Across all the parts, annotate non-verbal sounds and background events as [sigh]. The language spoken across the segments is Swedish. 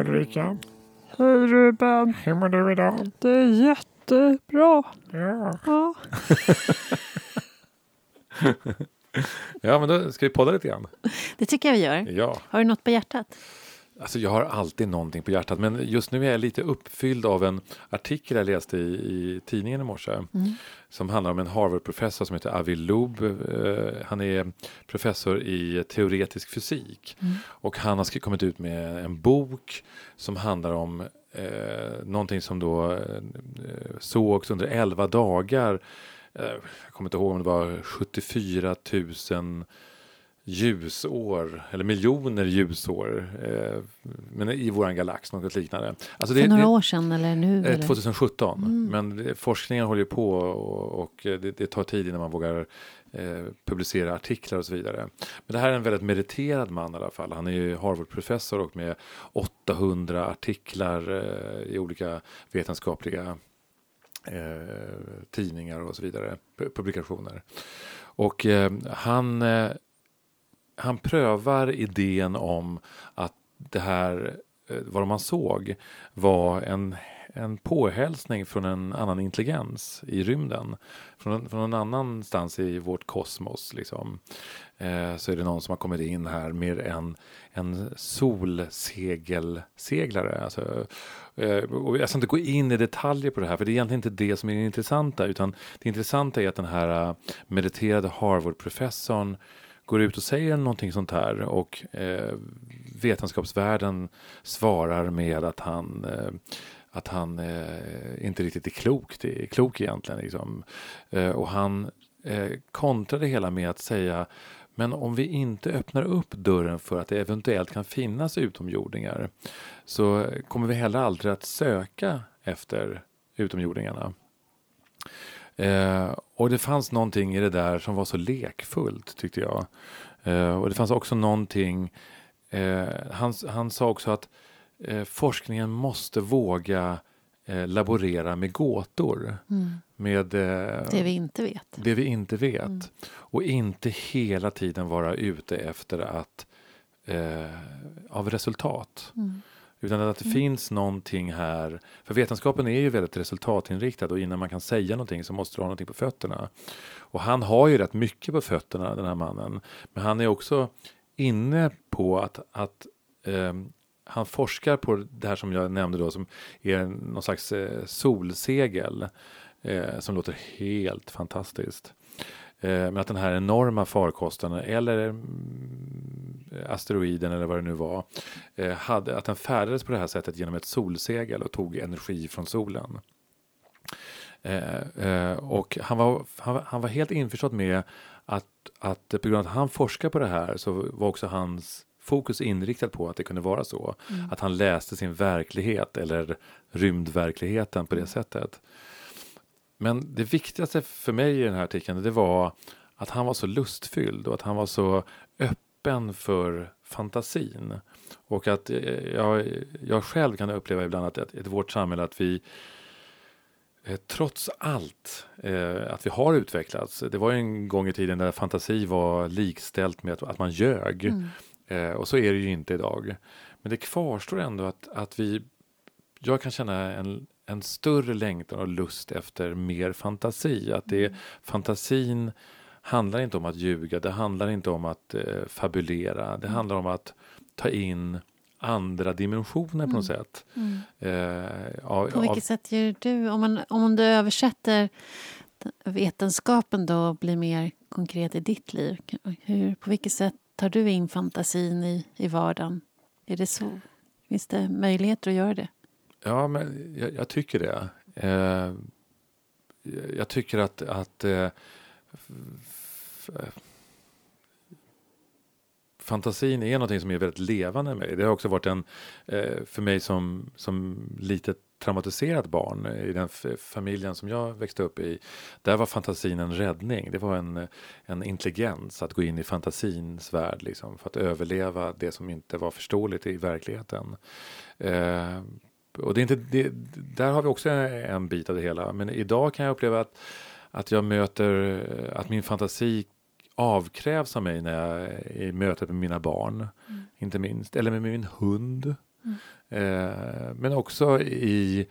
Ulrika. Hej Ruben. Hur mår du idag? Det är jättebra. Ja. Ja. [laughs] Ja, men då ska vi podda lite grann. Det tycker jag vi gör. Ja, Har du något på hjärtat? Alltså jag har alltid någonting på hjärtat, men just nu är jag lite uppfylld av en artikel jag läste i, i tidningen i morse. Mm. Som handlar om en Harvard-professor som heter Avi Loeb. Eh, han är professor i teoretisk fysik. Mm. Och han har kommit ut med en bok som handlar om eh, någonting som då eh, sågs under 11 dagar. Eh, jag kommer inte ihåg om det var 74 000 ljusår, eller miljoner ljusår. Eh, men i våran galax, något liknande. Alltså För det, några det, år sedan eller nu? Eh, eller? 2017. Mm. Men forskningen håller ju på och, och det, det tar tid innan man vågar eh, publicera artiklar och så vidare. Men det här är en väldigt meriterad man i alla fall. Han är ju Harvard-professor och med 800 artiklar eh, i olika vetenskapliga eh, tidningar och så vidare, pu- publikationer. Och eh, han, eh, han prövar idén om att det här, eh, vad man såg, var en, en påhälsning från en annan intelligens i rymden. Från, från någon annanstans i vårt kosmos. Liksom. Eh, så är det någon som har kommit in här med en, en solsegelseglare. Alltså, eh, och jag ska inte gå in i detaljer på det här, för det är egentligen inte det som är det intressanta. Utan det intressanta är att den här eh, mediterade Harvard-professorn går ut och säger någonting sånt här och eh, vetenskapsvärlden svarar med att han eh, att han eh, inte riktigt är klok, det är klok egentligen. Liksom. Eh, och han eh, det hela med att säga men om vi inte öppnar upp dörren för att det eventuellt kan finnas utomjordingar så kommer vi heller aldrig att söka efter utomjordingarna. Eh, och det fanns någonting i det där som var så lekfullt tyckte jag. Eh, och det fanns också någonting, eh, han, han sa också att eh, forskningen måste våga eh, laborera med gåtor. Mm. Med eh, Det vi inte vet. det vi inte vet. Mm. Och inte hela tiden vara ute efter att av resultat. Mm. Utan att det finns någonting här. För vetenskapen är ju väldigt resultatinriktad och innan man kan säga någonting så måste du ha någonting på fötterna. Och han har ju rätt mycket på fötterna den här mannen. Men han är också inne på att, att ehm, han forskar på det här som jag nämnde då som är någon slags eh, solsegel. Eh, som låter helt fantastiskt. Eh, men att den här enorma farkosten eller mm, asteroiden eller vad det nu var. Eh, hade, att den färdades på det här sättet genom ett solsegel och tog energi från solen. Eh, eh, och han var, han, var- han var helt införstådd med att, att på grund av att han forskar på det här så var också hans fokus inriktat på att det kunde vara så. Mm. Att han läste sin verklighet eller rymdverkligheten på det sättet. Men det viktigaste för mig i den här artikeln det var att han var så lustfylld och att han var så öppen för fantasin. Och att eh, jag, jag själv kan uppleva ibland att, att i vårt samhälle att vi eh, trots allt eh, att vi har utvecklats. Det var ju en gång i tiden där fantasi var likställt med att, att man ljög. Mm. Eh, och så är det ju inte idag. Men det kvarstår ändå att, att vi, jag kan känna en, en större längtan och lust efter mer fantasi. Att det, fantasin handlar inte om att ljuga, det handlar inte om att eh, fabulera. Det handlar om att ta in andra dimensioner på något sätt. Mm. Eh, av, På av, vilket sätt gör du, om, man, om du översätter vetenskapen då blir mer konkret i ditt liv, hur, på vilket sätt tar du in fantasin i, i vardagen? Är det så? Finns det möjligheter att göra det? Ja, men jag, jag tycker det. Eh, jag tycker att, att eh, fantasin är någonting som är väldigt levande med mig. Det har också varit en, eh, för mig som, som litet traumatiserat barn i den familjen som jag växte upp i. Där var fantasin en räddning. Det var en, en intelligens att gå in i fantasins värld liksom, för att överleva det som inte var förståeligt i verkligheten. Eh, och det är inte, det, där har vi också en bit av det hela. Men idag kan jag uppleva att, att jag möter, att min fantasi avkrävs av mig när jag är i mötet med mina barn. Inte minst. Eller med min hund. Eh, men också i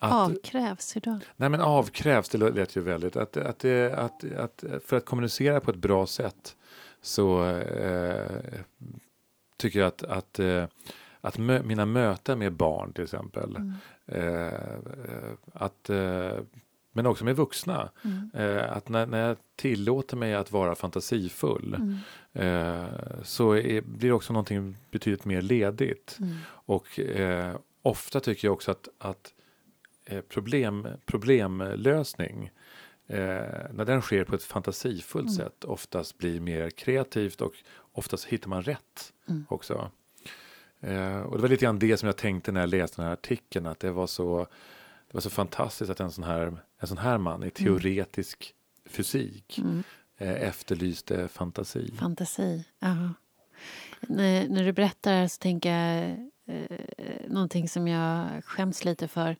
att, Avkrävs, då? Nej men avkrävs, det lät ju väldigt. Att, att, att, att, för att kommunicera på ett bra sätt så eh, tycker jag att, att, eh, att mö, mina möten med barn till exempel, Mm. eh, eh, att, eh, men också med vuxna, Mm. eh, att när, när jag tillåter mig att vara fantasifull Mm. eh, så är, blir det också någonting betydligt mer ledigt. Mm. Och eh, ofta tycker jag också att, att problem, problemlösning eh, när den sker på ett fantasifullt Mm. sätt oftast blir mer kreativt och oftast hittar man rätt Mm. också. Eh, och det var lite grann det som jag tänkte när jag läste den här artikeln att det var så, det var så fantastiskt att en sån här, en sån här man i teoretisk fysik Mm. eh, efterlyste fantasi. Fantasi, ja. När, när du berättar så tänker jag eh, någonting som jag skäms lite för.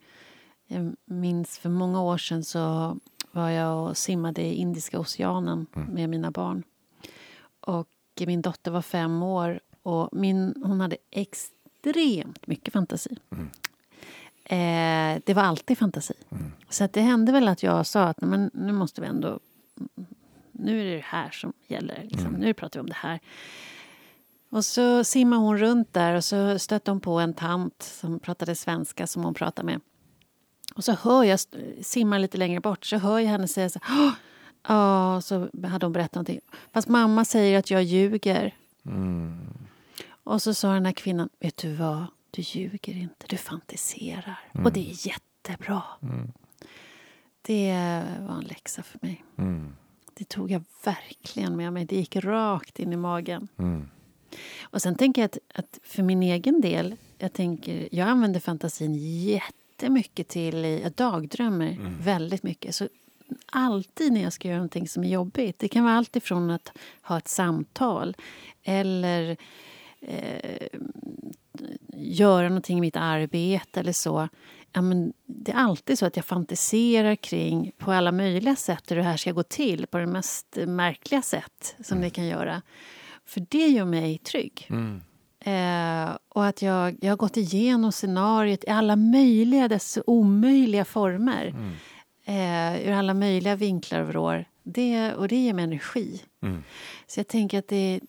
Jag minns för många år sedan så var jag och simmade i Indiska oceanen med mina barn. Och min dotter var fem år och min, hon hade extremt mycket fantasi. Eh, det var alltid fantasi. Så att det hände väl att jag sa att men, nu måste vi ändå... Nu är det det här som gäller. Liksom. Nu pratar vi om det här. Och så simmade hon runt där och så stötte hon på en tant som pratade svenska som hon pratade med. Och så hör jag, simmar lite längre bort, så hör jag henne säga så här! Ja, så hade hon berättat någonting. Fast mamma säger att jag ljuger. Och så sa den här kvinnan, vet du vad? Du ljuger inte, du fantiserar. Och det är jättebra. Det var en läxa för mig. Mm. Det tog jag verkligen med mig. Det gick rakt in i magen. Mm. Och sen tänker jag att, att för min egen del, jag, tänker, jag använder fantasin jättemycket till, jag dagdrömmer väldigt mycket. Så alltid när jag ska göra någonting som är jobbigt, det kan vara allt ifrån att ha ett samtal eller eh, göra någonting i mitt arbete eller så. Ja, men det är alltid så att jag fantiserar kring på alla möjliga sätt hur det här ska gå till på det mest märkliga sätt som det kan göra. För det gör mig trygg. Mm. Eh, och att jag, jag har gått igenom scenariot i alla möjliga, dess omöjliga former. Eh, ur alla möjliga vinklar och vrår. Det, och det ger mig energi. Mm. Så jag tänker att det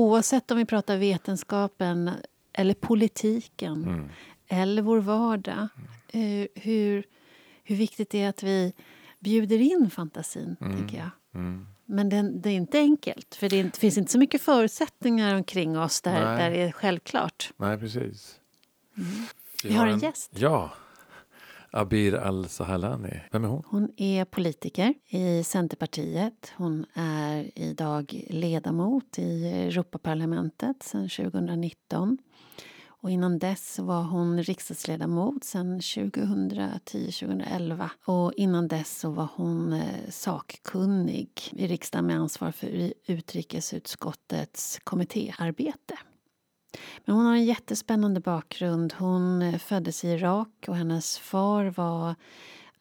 oavsett om vi pratar vetenskapen eller politiken Mm. eller vår vardag. Eh, hur, hur viktigt det är att vi bjuder in fantasin, tänker jag. Mm. Men det, det är inte enkelt, för det, inte- finns inte så mycket förutsättningar omkring oss där, Nej. där det är självklart. Nej, precis. Vi har en gäst. Ja. Abir Al-Sahalani. Vem är hon? Hon är politiker i Centerpartiet. Hon är idag ledamot i Europaparlamentet sedan 2019. Och innan dess var hon riksdagsledamot sedan 2010-2011. Och innan dess så var hon eh, sakkunnig i riksdagen med ansvar för utrikesutskottets kommittéarbete. Men hon har en jättespännande bakgrund. Hon eh, föddes i Irak och hennes far var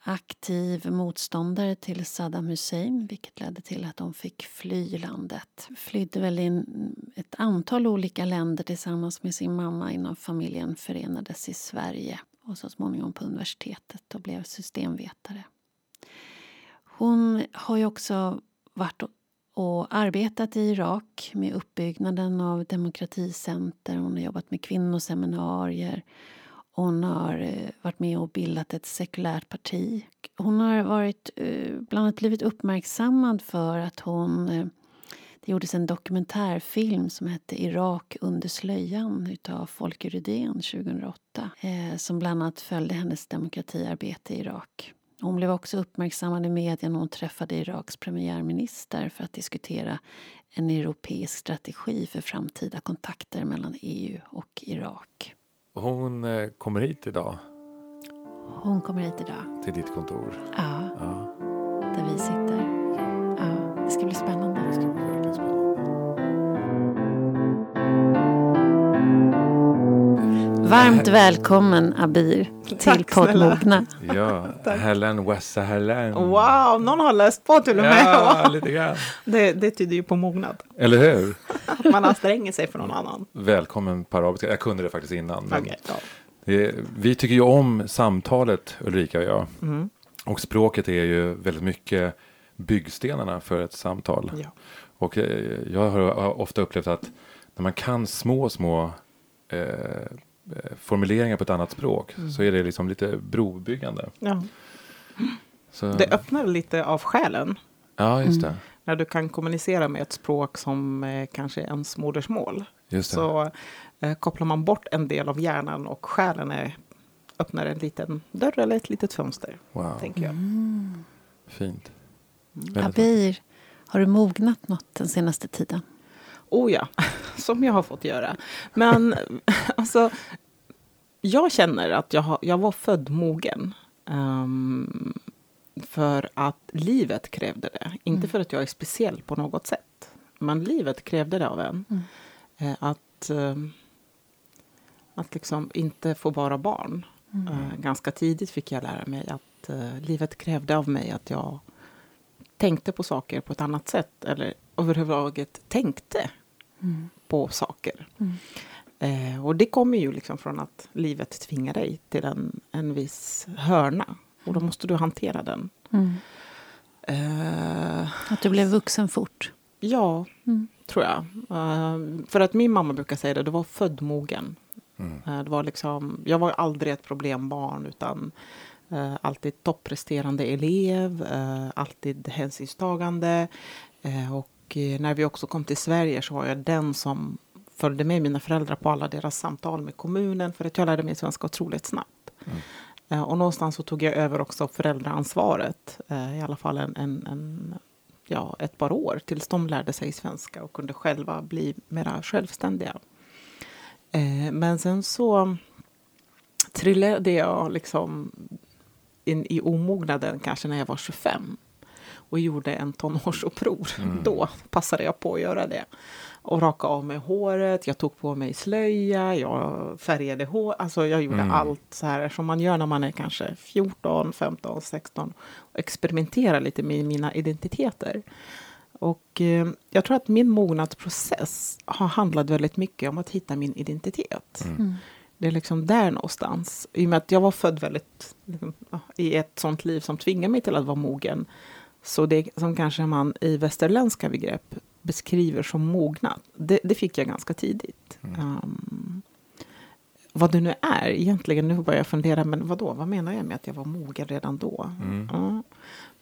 aktiv motståndare till Saddam Hussein vilket ledde till att de fick fly landet. Flydde väl in ett antal olika länder tillsammans med sin mamma innan familjen förenades i Sverige och så småningom på universitetet och blev systemvetare. Hon har ju också varit och- arbetat i Irak med uppbyggnaden av demokraticenter. Hon har jobbat med kvinnoseminarier. Hon har eh, varit med och bildat ett sekulärt parti. Hon har varit, eh, bland annat blivit uppmärksammad för att hon... Eh, det gjordes en dokumentärfilm som hette Irak under slöjan utav Folke Rydén 2008 som bland annat följde hennes demokratiarbete i Irak. Hon blev också uppmärksammad i media när hon träffade Iraks premiärminister för att diskutera en europeisk strategi för framtida kontakter mellan EU och Irak. Hon eh, kommer hit idag Hon kommer hit idag. till ditt kontor. Ja, Ja, där vi sitter. Varmt välkommen Abir till poddmogna. Ja, Helen Wessa Helen. Wow, någon har läst på till och med. Ja, lite grann. [laughs] Det, det tyder ju på mognad. Eller hur? Att [laughs] man anstränger sig för någon annan. Välkommen på arabiska. Jag kunde det faktiskt innan. men ja. det, vi tycker ju om samtalet, Ulrika och jag. Mm. Och språket är ju väldigt mycket byggstenarna för ett samtal. Ja. Och eh, jag har ofta upplevt att när man kan små, små eh, formuleringar på ett annat språk Mm. så är det liksom lite brobyggande. Ja. Så, Det öppnar lite av själen. ja, just det. När du kan kommunicera med ett språk som eh, kanske är ens modersmål. Just det. Så eh, kopplar man bort en del av hjärnan och själen är, öppnar en liten dörr eller ett litet fönster. wow, Tänker jag. fint. Mm. Väldigt Abir, har du mognat något den senaste tiden? Oh ja, [laughs] som jag har fått göra. Men [laughs] alltså, jag känner att jag, har, jag var född mogen. Ehm, för att livet krävde det. Inte för att jag är speciell på något sätt. Men livet krävde det av en. Mm. Eh, att, ehm, att liksom inte få vara barn. Eh, ganska tidigt fick jag lära mig att eh, livet krävde av mig att jag tänkte på saker på ett annat sätt. Eller överhuvudtaget tänkte Mm. på saker. Mm. Eh, och det kommer ju liksom från att livet tvingar dig till en, en viss hörna. Och då måste du hantera den. Mm. Eh, Att du blev vuxen fort? ja, Mm. tror jag. Eh, för att min mamma brukar säga det, du var född mogen. Mm. Eh, det var liksom, jag var aldrig ett problembarn utan eh, alltid toppresterande elev, eh, alltid hänsynstagande. Eh, och eh, när vi också kom till Sverige så var jag den som följde med mina föräldrar på alla deras samtal med kommunen för att jag lärde mig svenska otroligt snabbt. Mm. Eh, och någonstans så tog jag över också föräldraansvaret, eh, i alla fall en, en, en, ja, ett par år tills de lärde sig svenska och kunde själva bli mera självständiga. Eh, men sen så trillade jag liksom in i omognaden kanske när jag var 25 och gjorde en tonårsuppror. Mm. Då passade jag på att göra det. Och raka av mig håret, jag tog på mig slöja, jag färgade hår. Alltså jag gjorde Mm. allt så här som man gör när man är kanske 14, 15, 16. Och experimenterar lite med mina identiteter. Och eh, jag tror att min mognadsprocess har handlat väldigt mycket om att hitta min identitet. Mm. Mm. Det är liksom där någonstans. I och med att jag var född väldigt liksom, i ett sånt liv som tvingar mig till att vara mogen. Så det som kanske man i västerländska begrepp beskriver som mognad, det, det fick jag ganska tidigt. Mm. Um, vad det nu är egentligen, nu börjar jag fundera, men vad då? Vad menar jag med att jag var mogen redan då? Mm. Ja.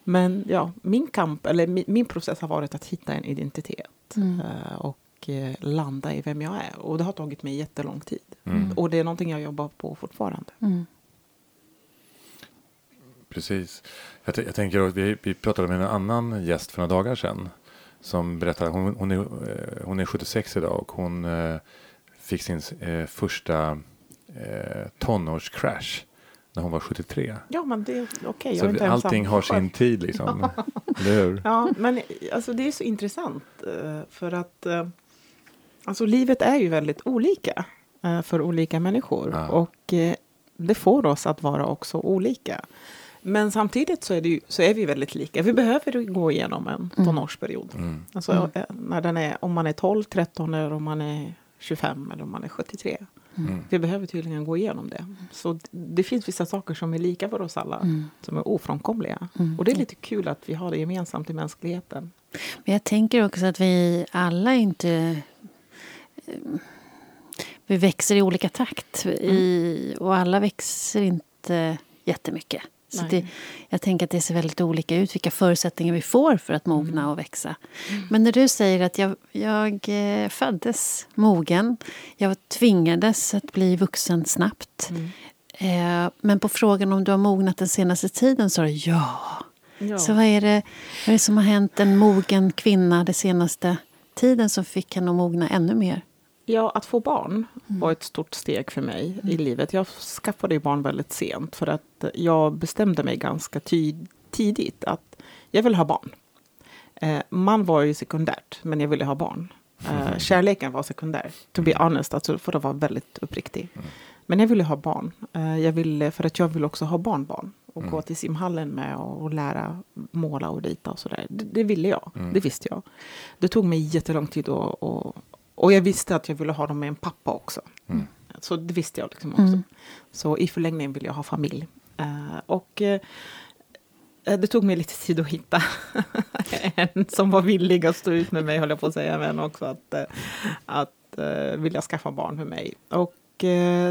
Men ja, min kamp, eller min, min process har varit att hitta en identitet. Mm. eh, och eh, landa i vem jag är. Och det har tagit mig jättelång tid. Mm. Och det är någonting jag jobbar på fortfarande. Precis. Jag, jag tänker att vi, vi pratade med en annan gäst för några dagar sedan. Som berättade, hon, hon, är, eh, hon är 76 idag och hon eh, fick sin eh, första eh, tonårscrash när hon var 73. Ja, men det är okej. inte Så allting har sin tid liksom. [laughs] Hur? Ja, men alltså, det är så intressant. eh, För att eh, alltså, livet är ju väldigt olika eh, för olika människor. Ja. Och eh, det får oss att vara också olika. Men samtidigt så är, det ju, så är vi väldigt lika. Vi behöver gå igenom en Mm. tonårsperiod. Mm. Alltså, Mm. eh, när den är, om man är 12, 13 eller om man är 25 eller om man är 73. Mm. Vi behöver tydligen gå igenom det. Så det finns vissa saker som är lika för oss alla. Mm. Som är ofrånkomliga. Mm. Och det är lite kul att vi har det gemensamt i mänskligheten. Men jag tänker också att vi alla inte... eh, Vi växer i olika takt. I, och alla växer inte jättemycket. Så det, jag tänker att det ser väldigt olika ut vilka förutsättningar vi får för att mogna och växa. Men när du säger att jag, jag eh, föddes mogen, jag tvingades att bli vuxen snabbt. Eh, men på frågan om du har mognat den senaste tiden sa du ja. Ja. Så vad är, det, vad är det som har hänt en mogen kvinna den senaste tiden som fick henne att mogna ännu mer? Ja, att få barn var ett stort steg för mig i livet. Jag skaffade ju barn väldigt sent för att jag bestämde mig ganska tidigt att jag vill ha barn. Eh, man var ju sekundärt, men jag ville ha barn. Eh, kärleken var sekundär, to be honest, alltså för att vara väldigt uppriktig. Men jag ville ha barn. Eh, jag ville, för att jag vill också ha barnbarn. Och Mm. gå till simhallen med och, och lära måla och rita och sådär. Det, det ville jag. Mm. Det visste jag. Det tog mig jättelång tid och, och, och jag visste att jag ville ha dem med en pappa också. Mm. Så det visste jag liksom också. Mm. Så i förlängningen ville jag ha familj. Eh, och eh, det tog mig lite tid att hitta [laughs] en som var villig att stå ut med mig, höll jag på att säga, men också att, eh, att uh, vilja skaffa barn med mig. Och,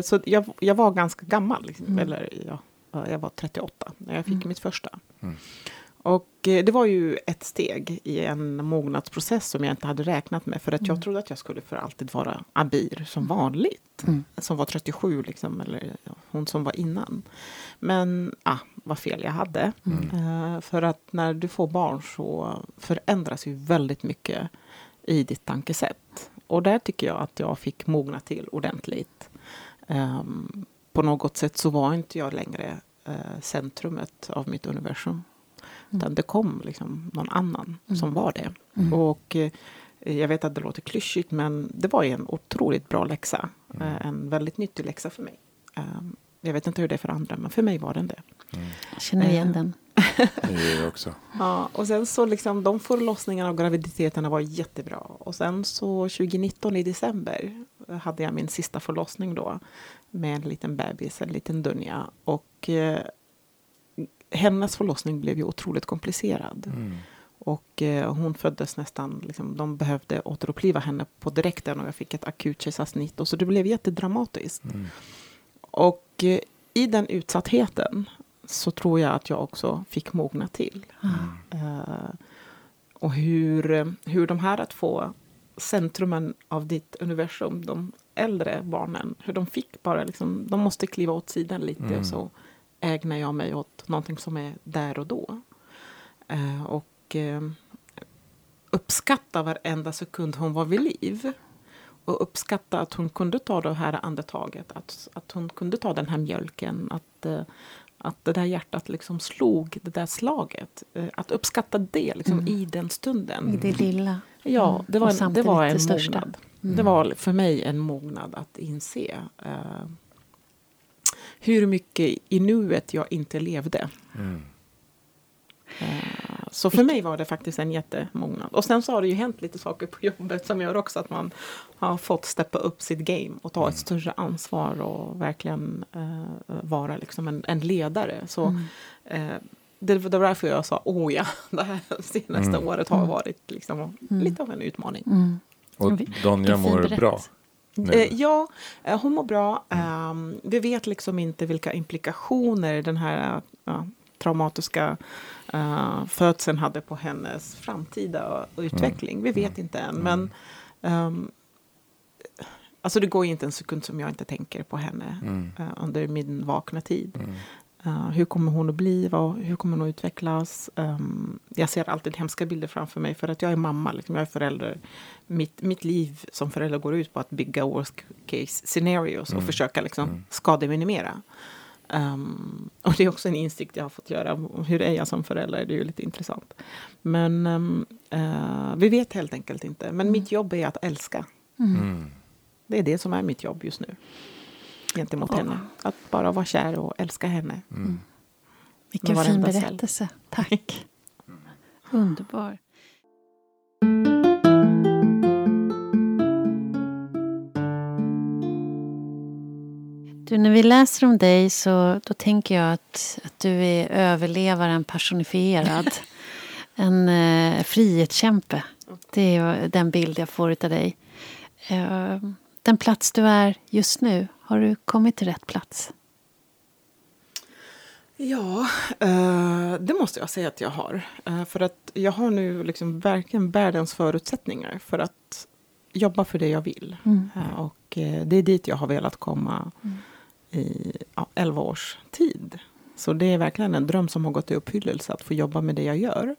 så jag, jag var ganska gammal, liksom, Mm. eller ja, jag var 38 när jag fick Mm. mitt första. Mm. Och eh, det var ju ett steg i en mognadsprocess som jag inte hade räknat med. För att jag Mm. trodde att jag skulle för alltid vara Abir som vanligt. Mm. Som var 37, liksom, eller hon som var innan. Men ah, vad fel jag hade. Mm. Eh, för att när du får barn så förändras ju väldigt mycket i ditt tankesätt. Och där tycker jag att jag fick mogna till ordentligt. Ehm, på något sätt så var inte jag längre eh, centrumet av mitt universum. Utan det kom liksom någon annan Mm. som var det. Mm. Och eh, jag vet att det låter klyschigt men det var ju en otroligt bra läxa. Mm. Eh, en väldigt nyttig läxa för mig. Ehm, jag vet inte hur det är för andra men för mig var den det. Mm. Jag känner igen Eh, den. [laughs] Det också. Ja, och sen så liksom de förlossningarna och graviditeterna var jättebra. Och sen så 2019 i december hade jag min sista förlossning då. Med en liten bebis, en liten Dunja. Och eh, hennes förlossning blev ju otroligt komplicerad. Mm. Och eh, hon föddes nästan, liksom, de behövde återuppliva henne på direkten och jag fick ett akut kejsarsnitt. Och så det blev jättedramatiskt. Mm. Och eh, i den utsattheten så tror jag att jag också fick mogna till. Eh, och hur, hur de här två centrumen av ditt universum, de äldre barnen, hur de fick bara liksom, de måste kliva åt sidan lite Mm. och så ägnar jag mig åt någonting som är där och då. Eh, och eh, uppskatta varenda sekund hon var vid liv. Och uppskatta att hon kunde ta det här andetaget, att, att hon kunde ta den här mjölken, att, eh, att det där hjärtat liksom slog det där slaget. Eh, Att uppskatta det liksom, Mm. i den stunden. I det lilla. Ja, Mm. det var, en, det var det en största. mognad. Mm. Det var för mig en mognad att inse eh, hur mycket i nuet jag inte levde. Mm. Eh, så för mig var det faktiskt en jättemognad. Och sen så har det ju hänt lite saker på jobbet som gör också att man har fått steppa upp sitt game och ta Mm. ett större ansvar och verkligen eh, vara liksom en, en ledare. Så Mm. eh, det var därför jag sa, åh ja, [laughs] det här senaste Mm. året har Mm. varit liksom Mm. lite av en utmaning. Mm. Och Donja mår bra. Nu. Eh, ja, eh, hon mår bra. Ehm, vi vet liksom inte vilka implikationer den här ja, traumatiska uh, födseln hade på hennes framtida utveckling. Vi vet Mm. inte än. Mm. Men ehm, alltså det går ju inte en sekund som jag inte tänker på henne Mm. eh, under min vakna tid. Mm. Eh, hur kommer hon att bli? Vad, hur kommer hon att utvecklas? Ehm, jag ser alltid hemska bilder framför mig för att jag är mamma, liksom, jag är förälder. Mitt, mitt liv som förälder går ut på att bygga worst case scenarios och Mm. försöka liksom, Mm. skademinimera. Um, och det är också en insikt jag har fått göra. Hur är jag som förälder? Det är ju lite intressant. Men ehm, eh, vi vet helt enkelt inte. Men Mm. mitt jobb är att älska. Mm. Mm. Det är det som är mitt jobb just nu. Gentemot henne. Att bara vara kär och älska henne. Mm. Vilken Med fin varenda cell. berättelse. Tack. Underbar. Du, när vi läser om dig så då tänker jag att, att du är överlevaren personifierad. [laughs] En eh, frihetskämpe. Det är den bild jag får av dig. Eh, den plats du är just nu, har du kommit till rätt plats? Ja, eh, det måste jag säga att jag har. Eh, för att jag har nu liksom verkligen världens förutsättningar för att jobba för det jag vill. Mm. Eh, och det är dit jag har velat komma Mm. i ja, 11 års tid. Så det är verkligen en dröm som har gått i uppfyllelse att få jobba med det jag gör.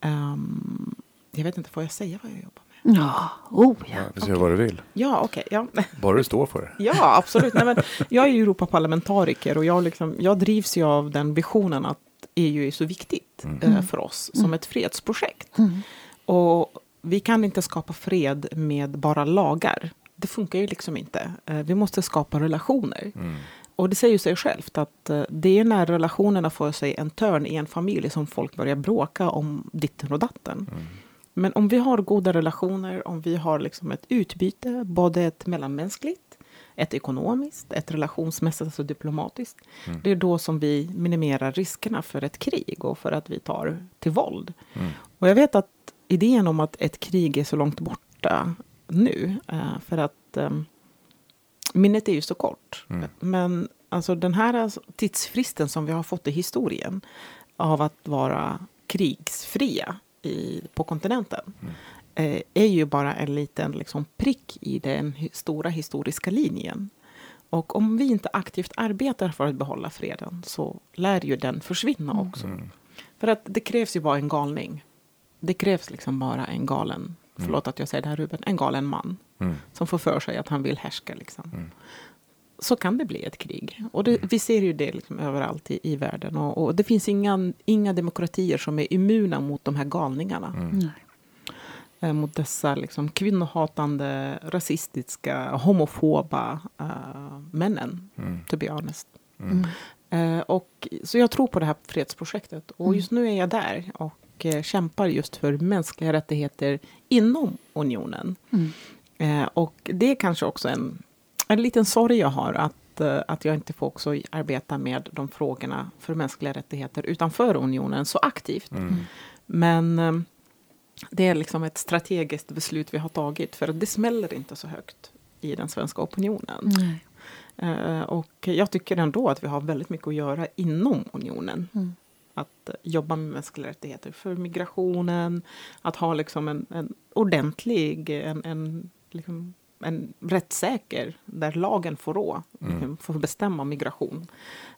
Ehm, jag vet inte, får jag säga vad jag jobbar? Ja, oh ja. Ja, du får säga vad du vill. Ja, okej. ja. [laughs] Bara du står för det. Ja, absolut. Nej, men jag är ju Europaparlamentariker och jag, liksom, jag drivs ju av den visionen att EU är så viktigt Mm. eh, för oss som Mm. ett fredsprojekt. Mm. Och vi kan inte skapa fred med bara lagar. det funkar ju liksom inte. Eh, vi måste skapa relationer. Mm. Och det säger ju sig självt att eh, det är när relationerna får sig en törn i en familj som folk börjar bråka om ditten och datten. Mm. Men om vi har goda relationer, om vi har liksom ett utbyte, både ett mellanmänskligt, ett ekonomiskt, ett relationsmässigt, alltså diplomatiskt. Mm. Det är då som vi minimerar riskerna för ett krig och för att vi tar till våld. Mm. Och jag vet att idén om att ett krig är så långt borta nu, eh, för att eh, minnet är ju så kort. Mm. Men alltså den här tidsfristen som vi har fått i historien av att vara krigsfria i, på kontinenten Mm. eh, är ju bara en liten liksom, prick i den stora historiska linjen. Och om vi inte aktivt arbetar för att behålla freden så lär ju den försvinna också. Mm. För att det krävs ju bara en galning. Det krävs liksom bara en galen, förlåt att jag säger det här Ruben, en galen man Mm. som får för sig att han vill härska. Liksom. Mm. Så kan det bli ett krig. Och det, vi ser ju det liksom överallt i, i världen. Och, och det finns inga, inga demokratier som är immuna mot de här galningarna. Mm. Eh, mot dessa liksom, kvinnohatande, rasistiska, homofoba eh, männen, Mm. to be honest. Mm. Eh, och, så jag tror på det här fredsprojektet. Och Mm. just nu är jag där och eh, kämpar just för mänskliga rättigheter inom unionen. Mm. Eh, och det är kanske också en, en liten sorg jag har att, eh, att jag inte får också arbeta med de frågorna för mänskliga rättigheter utanför unionen så aktivt. Mm. Men eh, det är liksom ett strategiskt beslut vi har tagit för att det smäller inte så högt i den svenska opinionen. Eh, och jag tycker ändå att vi har väldigt mycket att göra inom unionen. Mm. Att jobba med mänskliga rättigheter för migrationen, att ha liksom en, en ordentlig, en, en, liksom, en rättssäker, där lagen får rå, Mm. får bestämma migration.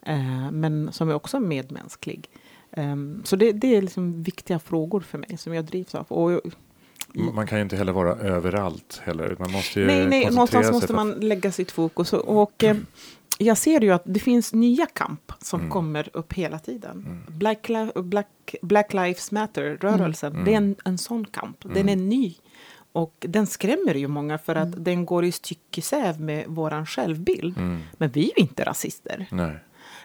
Eh, men som är också medmänsklig. Ehm, så det, det är liksom viktiga frågor för mig som jag drivs av. Och, Man kan ju inte heller vara överallt heller. Man måste ju nej, nej, någonstans måste man lägga sitt fokus. Och, och eh, jag ser ju att det finns nya kamp som Mm. kommer upp hela tiden. Mm. Black, Black, Black Lives Matter-rörelsen, Mm. det är en, en sån kamp. Den Mm. är ny. Och den skrämmer ju många för att Mm. den går i styck i säv med våran självbild. Mm. Men vi är ju inte rasister.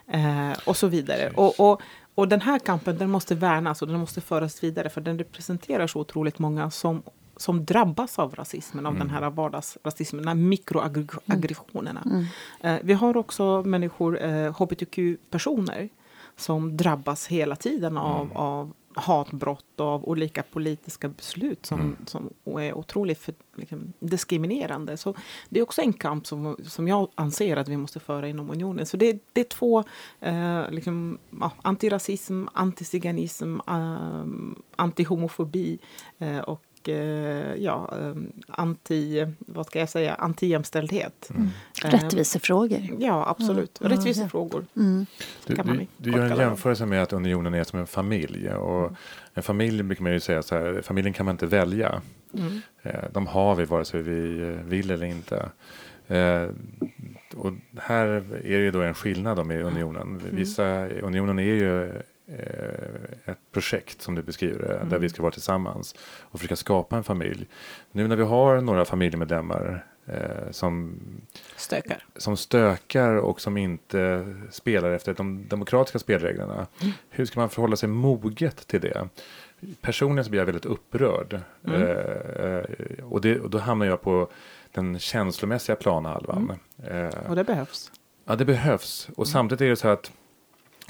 Eh, och så vidare. Och, och, och den här kampen den måste värnas och den måste föras vidare för den representerar så otroligt många som, som drabbas av rasismen, av Mm. den här vardagsrasismen, de här mikroaggressionerna. Mm. Eh, vi har också människor, eh, hbtq-personer, som drabbas hela tiden av, Mm. av hatbrott av olika politiska beslut som, Mm. som är otroligt för, liksom, diskriminerande. Så det är också en kamp som, som jag anser att vi måste föra inom unionen. Så det, det är två, eh, liksom, ja, antirasism, antiziganism, eh, antihomofobi eh, och eh, ja, eh, anti, vad ska jag säga, antijämställdhet. Mm. Eh, Rättvisefrågor. Ja, absolut. Mm. Rättvisefrågor. Mm. Du, du, du gör en jämförelse med att unionen är som en familj. Och en familj brukar man ju säga så här, familjen kan man inte välja. Mm. Eh, De har vi vare sig vi eh, vill eller inte. Eh, Och här är det ju då en skillnad då med unionen. Vissa, unionen är ju ett projekt som du beskriver det, där Mm. vi ska vara tillsammans och försöka skapa en familj. Nu när vi har några familjemedlemmar eh, som Stökar. som stökar och som inte spelar efter de demokratiska spelreglerna. Mm. Hur ska man förhålla sig moget till det? Personligen så blir jag väldigt upprörd. Mm. Eh, eh, och, det, och då hamnar jag på den känslomässiga planhalvan. Mm. Eh, Och det behövs. Ja, det behövs. Och samtidigt är det så att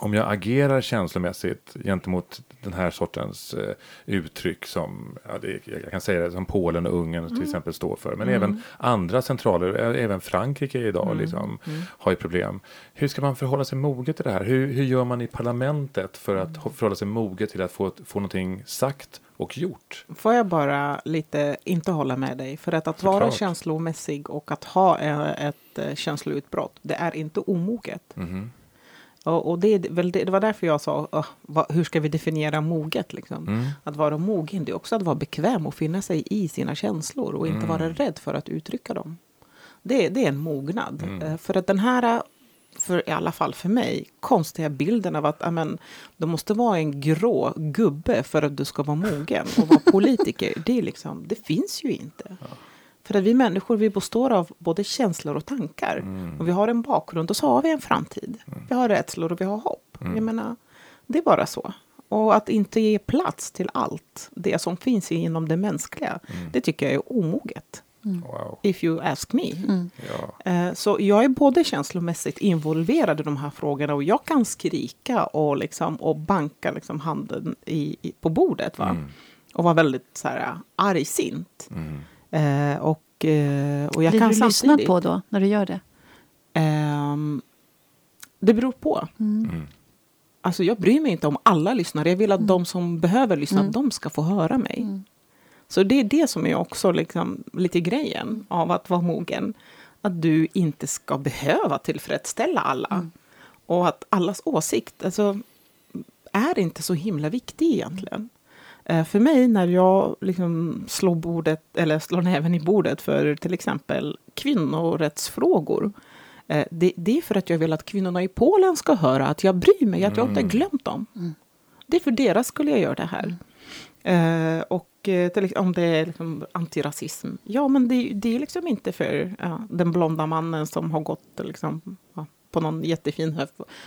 om jag agerar känslomässigt gentemot den här sortens eh, uttryck som, ja, det, jag kan säga det, som Polen och Ungern till exempel står för, men Mm. även andra centraler, ä- även Frankrike idag Mm. liksom, Mm. har ju problem. Hur ska man förhålla sig moget till det här? Hur, hur gör man i parlamentet för att Mm. förhålla sig moget till att få, få någonting sagt och gjort? Får jag bara lite inte hålla med dig? För att, att vara känslomässig och att ha eh, ett eh, känsloutbrott, det är inte omoget. Och, och det, väl det, det var därför jag sa, "Åh, vad, hur ska vi definiera moget? Liksom? Mm. Att vara mogen, det är också att vara bekväm och finna sig i sina känslor och inte Mm. vara rädd för att uttrycka dem. Det, det är en mognad. Mm. Eh, För att den här, för, i alla fall för mig, konstiga bilden av att amen, du måste vara en grå gubbe för att du ska vara mogen och vara [laughs] politiker, det, liksom, det finns ju inte. För att vi människor vi består av både känslor och tankar. Mm. Och vi har en bakgrund och så har vi en framtid. Vi har rädslor och vi har hopp. Mm. Jag menar, det är bara så. Och att inte ge plats till allt det som finns inom det mänskliga, Mm. det tycker jag är omoget. Wow. If you ask me. Mm. Ja. Eh, Så jag är både känslomässigt involverad i de här frågorna och jag kan skrika och, liksom, och banka liksom handen i, i, på bordet. Va? Mm. Och vara väldigt så här, argsint. Mm. Eh, och, eh, och jag Blir kan du lyssnad samtidigt... på då, när du gör det? Ehm, det beror på. Mm. Alltså jag bryr mig inte om alla lyssnar. Jag vill att de som behöver lyssna, Mm. de ska få höra mig. Mm. Så det är det som är också liksom lite grejen av att vara mogen. Att du inte ska behöva tillfredsställa alla. Mm. Och att allas åsikt alltså, är inte så himla viktig egentligen. Eh, För mig när jag liksom slår, bordet, eller slår näven i bordet för till exempel kvinnorättsfrågor. eh, Det, det är för att jag vill att kvinnorna i Polen ska höra att jag bryr mig, att jag inte har glömt dem. Mm. Det är för deras skulle jag göra det här. Eh, och till, om det är liksom antirasism. Ja, men det, det är liksom inte för ja, den blonda mannen som har gått liksom, ja, på någon jättefin hö,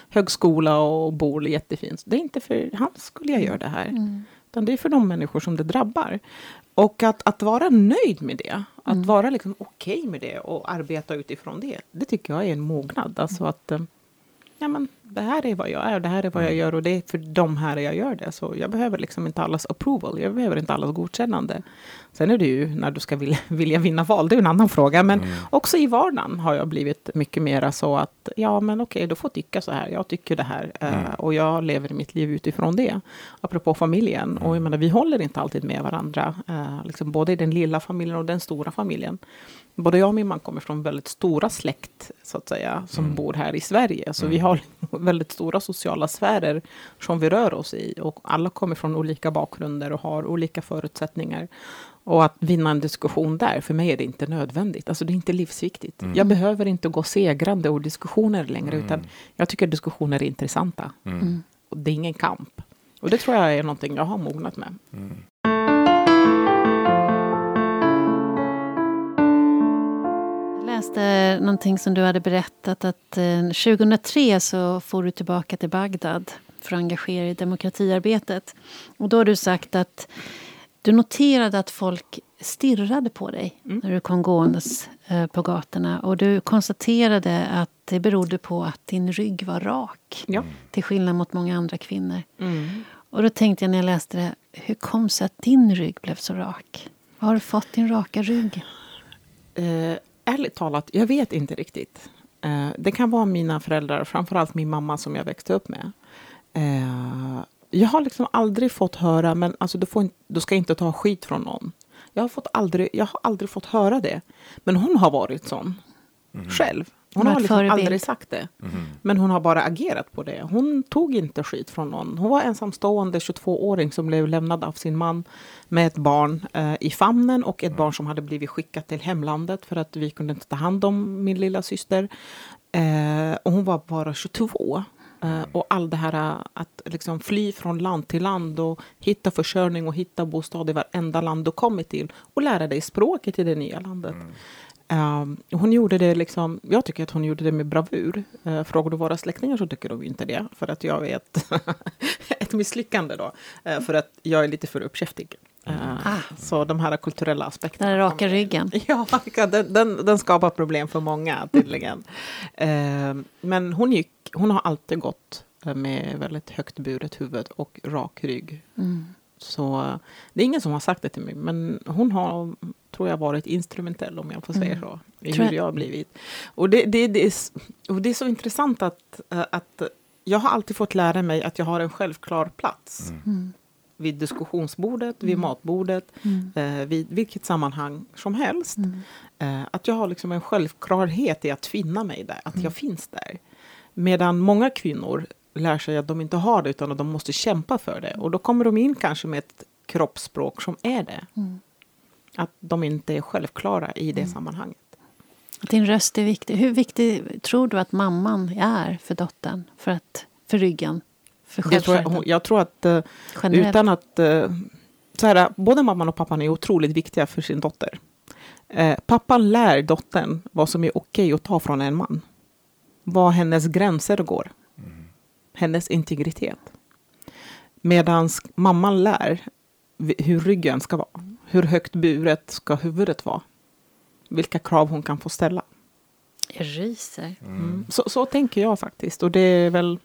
högskola och bor jättefint. Det är inte för han skulle jag göra det här. Mm. Utan det är för de människor som det drabbar. Och att, att vara nöjd med det, att Mm. vara liksom okej med det och arbeta utifrån det, det tycker jag är en mognad. Alltså att eh, ja, men, det här är vad jag är, det här är vad jag gör och det är för de här jag gör det. Så jag behöver liksom inte allas approval, jag behöver inte allas godkännande. Sen är det ju när du ska vilja, [laughs] vilja vinna val, det är en annan fråga. Men också i vardagen har jag blivit mycket mera så att ja, men okej, du får tycka så här, jag tycker det här eh, och jag lever mitt liv utifrån det. Apropå familjen, och jag menar, vi håller inte alltid med varandra, eh, liksom både i den lilla familjen och den stora familjen. Både jag och min man kommer från väldigt stora släkt, så att säga, som bor här i Sverige. Så vi har väldigt stora sociala sfärer som vi rör oss i. Och alla kommer från olika bakgrunder och har olika förutsättningar. Och att vinna en diskussion där, för mig är det inte nödvändigt. Alltså det är inte livsviktigt. Jag behöver inte gå segrande ur diskussioner längre, utan jag tycker diskussioner är intressanta. Mm. Och det är ingen kamp. Och det tror jag är någonting jag har mognat med. Jag läste någonting som du hade berättat att eh, 2003 så får du tillbaka till Bagdad för att engagera dig i demokratiarbetet. Och då har du sagt att du noterade att folk stirrade på dig när du kom gåendes eh, på gatorna. Och du konstaterade att det berodde på att din rygg var rak. Ja. Till skillnad mot många andra kvinnor. Mm. Och då tänkte jag när jag läste det, hur kom det sig att din rygg blev så rak? Var har du fått din raka rygg? Eh, ärligt talat, jag vet inte riktigt. Eh, det kan vara mina föräldrar, framförallt min mamma som jag växte upp med. Eh, jag har liksom aldrig fått höra, men alltså, du, får du ska inte ta skit från någon. Jag har, fått aldrig, jag har aldrig fått höra det. Men hon har varit sån själv. Hon har liksom förebild. aldrig sagt det. Men hon har bara agerat på det. Hon tog inte skit från någon. Hon var ensamstående 22-åring som blev lämnad av sin man med ett barn eh, i famnen och ett barn som hade blivit skickat till hemlandet för att vi kunde inte ta hand om min lilla syster. Eh, och hon var bara 22. Eh, och all det här eh, att liksom fly från land till land och hitta försörjning och hitta bostad i varenda land du kommer till och lära dig språket i det nya landet. Um, hon gjorde det liksom, jag tycker att hon gjorde det med bravur. Uh, frågar du våra släktingar så tycker de inte det. För att jag är ett, [laughs] ett misslyckande då. Uh, för att jag är lite för uppkäftig. Uh, Ah. Så de här kulturella aspekterna. Den raka ryggen. [laughs] Ja, den, den, den skapar problem för många tydligen. Eh, men hon, gick, hon har alltid gått med väldigt högt buret huvud och rak rygg. Mm. Så det är ingen som har sagt det till mig, men hon har, tror jag, varit instrumentell om jag får säga så, i hur jag- jag har blivit. Och det, det, det, är, och det är så intressant att, eh, att jag har alltid fått lära mig att jag har en självklar plats. Mm. Vid diskussionsbordet, vid matbordet, Mm. eh, vid vilket sammanhang som helst. Mm. Eh, att jag har liksom en självklarhet i att finna mig där, att jag finns där. Medan många kvinnor lär sig att de inte har det, utan att de måste kämpa för det. Och då kommer de in kanske med ett kroppsspråk som är det. Mm. Att de inte är självklara i det sammanhanget. Att din röst är viktig. Hur viktig tror du att mamman är för dottern? För, att, för ryggen? För Det tror jag, jag tror att Generellt? utan att... eh, Så här, både mamman och pappan är otroligt viktiga för sin dotter. Eh, pappan lär dottern vad som är okej att ta från en man. Var hennes gränser går. Hennes integritet. Medan mamman lär hur ryggen ska vara. Hur högt buret ska huvudet vara. Vilka krav hon kan få ställa. Jag ryser. Mm. Så, så tänker jag faktiskt. Och det är väl...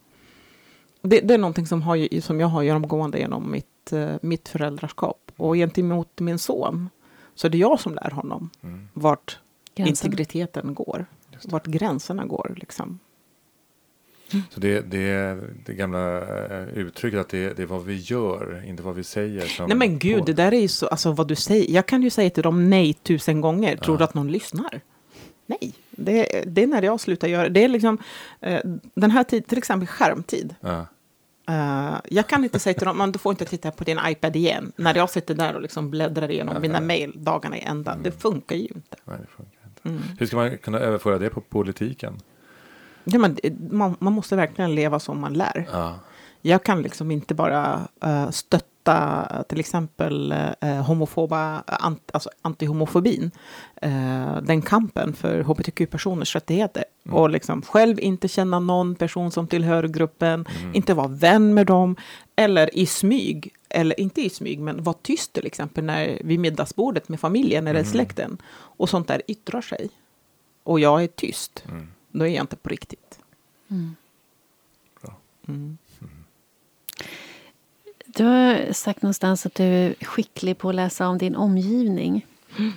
Det, det är någonting som, har, som jag har genomgående genom mitt, eh, mitt föräldraskap. Och gentemot min son så är det jag som lär honom Mm. vart Gränsen. integriteten går. Vart gränserna går. Liksom. Så det, det, det gamla eh, uttrycket att det, det är vad vi gör, inte vad vi säger. Nej men gud, på- det där är ju så, alltså vad du säger. Jag kan ju säga till dem nej tusen gånger. Tror Ja. du att någon lyssnar? Nej, det, det är när jag slutar göra det. är liksom, eh, den här tid, till exempel skärmtid. Ja. Eh, jag kan inte säga till dem, men du får inte titta på din iPad igen. När jag sitter där och liksom bläddrar igenom Ja, mina mejl dagarna i ända. Det funkar ju inte. Nej, det funkar inte. Mm. Hur ska man kunna överföra det på politiken? Ja, men, det- man, man måste verkligen leva som man lär. Ja. Jag kan liksom inte bara eh, stötta eh, till exempel uh, homofoba, ant, alltså antihomofobin. eh, den kampen för hbtq-personers rättigheter. Mm. Och liksom själv inte känna någon person som tillhör gruppen. Mm. Inte vara vän med dem. Eller i smyg, eller inte i smyg, men vara tyst till exempel när, vid middagsbordet med familjen eller Mm. släkten. Och sånt där yttrar sig. Och jag är tyst. Mm. Då är jag inte på riktigt. Mm. Bra. Mm. Du har sagt någonstans att du är skicklig på att läsa om din omgivning.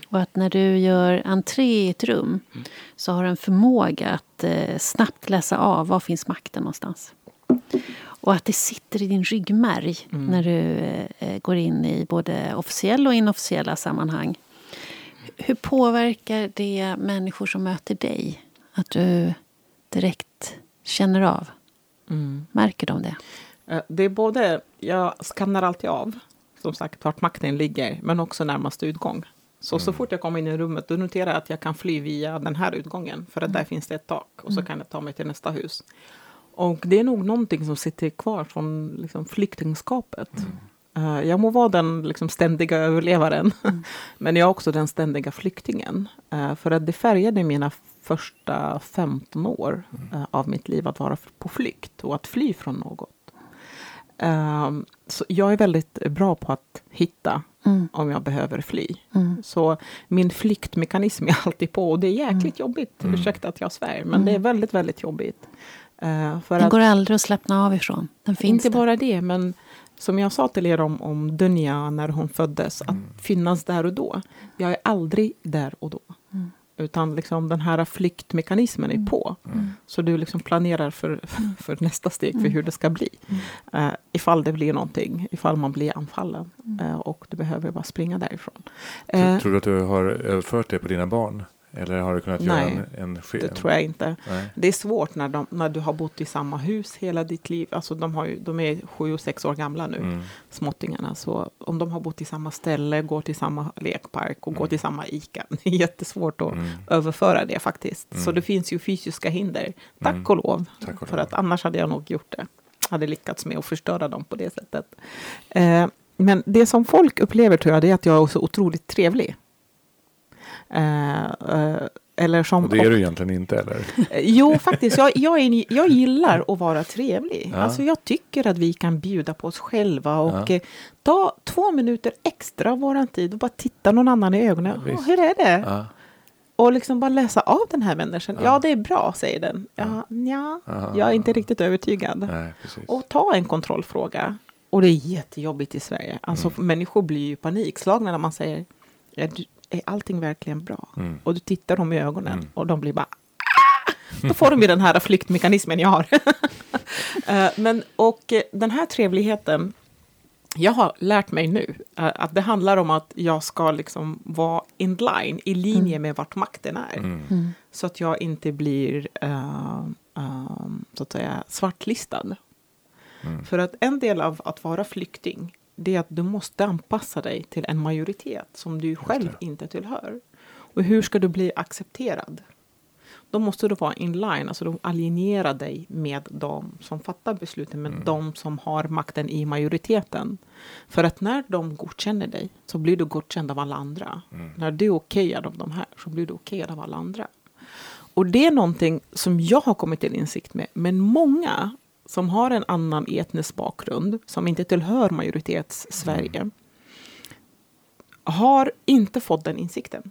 Och att när du gör entré i ett rum så har du en förmåga att eh, snabbt läsa av var finns makten någonstans. Och att det sitter i din ryggmärg när du eh, går in i både officiella och inofficiella sammanhang. Hur påverkar det människor som möter dig? Att du direkt känner av? Mm. Märker de det? Eh, Det är både, jag skannar alltid av, som sagt, vart makten ligger, men också närmaste utgång. Så, så fort jag kommer in i rummet, då noterar jag att jag kan fly via den här utgången, för att där finns det ett tak, och så kan jag ta mig till nästa hus. Och det är nog någonting som sitter kvar från liksom, flyktingskapet. Eh, jag må vara den liksom, ständiga överlevaren, [laughs] men jag är också den ständiga flyktingen. Eh, för att det färgade mina första 15 år eh, av mitt liv att vara på flykt och att fly från något. Ehm, så jag är väldigt bra på att hitta Mm. om jag behöver fly. Mm. Så min flyktmekanism är alltid på och det är jäkligt jobbigt. Mm. Ursäkta att jag svär, men det är väldigt, väldigt jobbigt. Eh, för Den att, går aldrig att slappna av ifrån. Den finns inte där. bara det, men som jag sa till er om, om Dunja när hon föddes, att finnas där och då. Jag är aldrig där och då. Mm. Utan liksom den här flyktmekanismen är på. Mm. Så du liksom planerar för, [laughs] för nästa steg, för hur det ska bli. Uh, ifall det blir någonting, ifall man blir anfallen. Eh, och du behöver bara springa därifrån. Tror, Eh, tror du att du har överfört det på dina barn? Eller har du kunnat göra Nej, en, en ske- det tror jag inte. Nej. Det är svårt när, de, när du har bott i samma hus hela ditt liv. Alltså de, har ju, de är sju och sex år gamla nu, Mm. småttingarna. Så om de har bott i samma ställe, går till samma lekpark och går till samma ICA. [laughs] Det är jättesvårt att Mm. överföra det faktiskt. Så Mm. det finns ju fysiska hinder. Tack Mm. och lov. Tack och För lov. att annars hade jag nog gjort det. Hade lyckats med att förstöra dem på det sättet. Eh, men det som folk upplever tror jag, det är att jag är så otroligt trevlig. Eh, eh, eller som Och det är du egentligen inte eller? Eh, Jo, faktiskt. Jag, jag, är, jag gillar att vara trevlig. Ja. Alltså, jag tycker att vi kan bjuda på oss själva och Ja. eh, ta två minuter extra av vår tid och bara titta någon annan i ögonen. Ja, "Åh, visst. hur är det? Ja. Och liksom bara läsa av den här människan. Ja, det är bra, säger den. Ja, ja, Ja. jag är inte riktigt övertygad. Nej. Och ta en kontrollfråga. Och det är jättejobbigt i Sverige. Alltså, Mm. Människor blir ju panikslagna när man säger är, du- är allting verkligen bra? Mm. Och du tittar dem i ögonen Mm. och de blir bara "Ah!" Då får de ju den här flyktmekanismen jag har. [laughs] Eh, Men, och eh, den här trevligheten, jag har lärt mig nu eh, att det handlar om att jag ska liksom vara in line, i linje med vart makten är. Mm. Mm. Så att jag inte blir eh, eh, så att säga, svartlistad. Mm. För att en del av att vara flykting, det är att du måste anpassa dig till en majoritet som du själv inte tillhör. Och hur ska du bli accepterad? då måste du vara in line, alltså du alienerar dig med de som fattar besluten, med Mm. de som har makten i majoriteten. För att när de godkänner dig så blir du godkänd av alla andra. Mm. När du är okejad av de här så blir du okejad av alla andra. Och det är någonting som jag har kommit till insikt med. Men många som har en annan etnisk bakgrund, som inte tillhör majoritets-Sverige, har inte fått den insikten.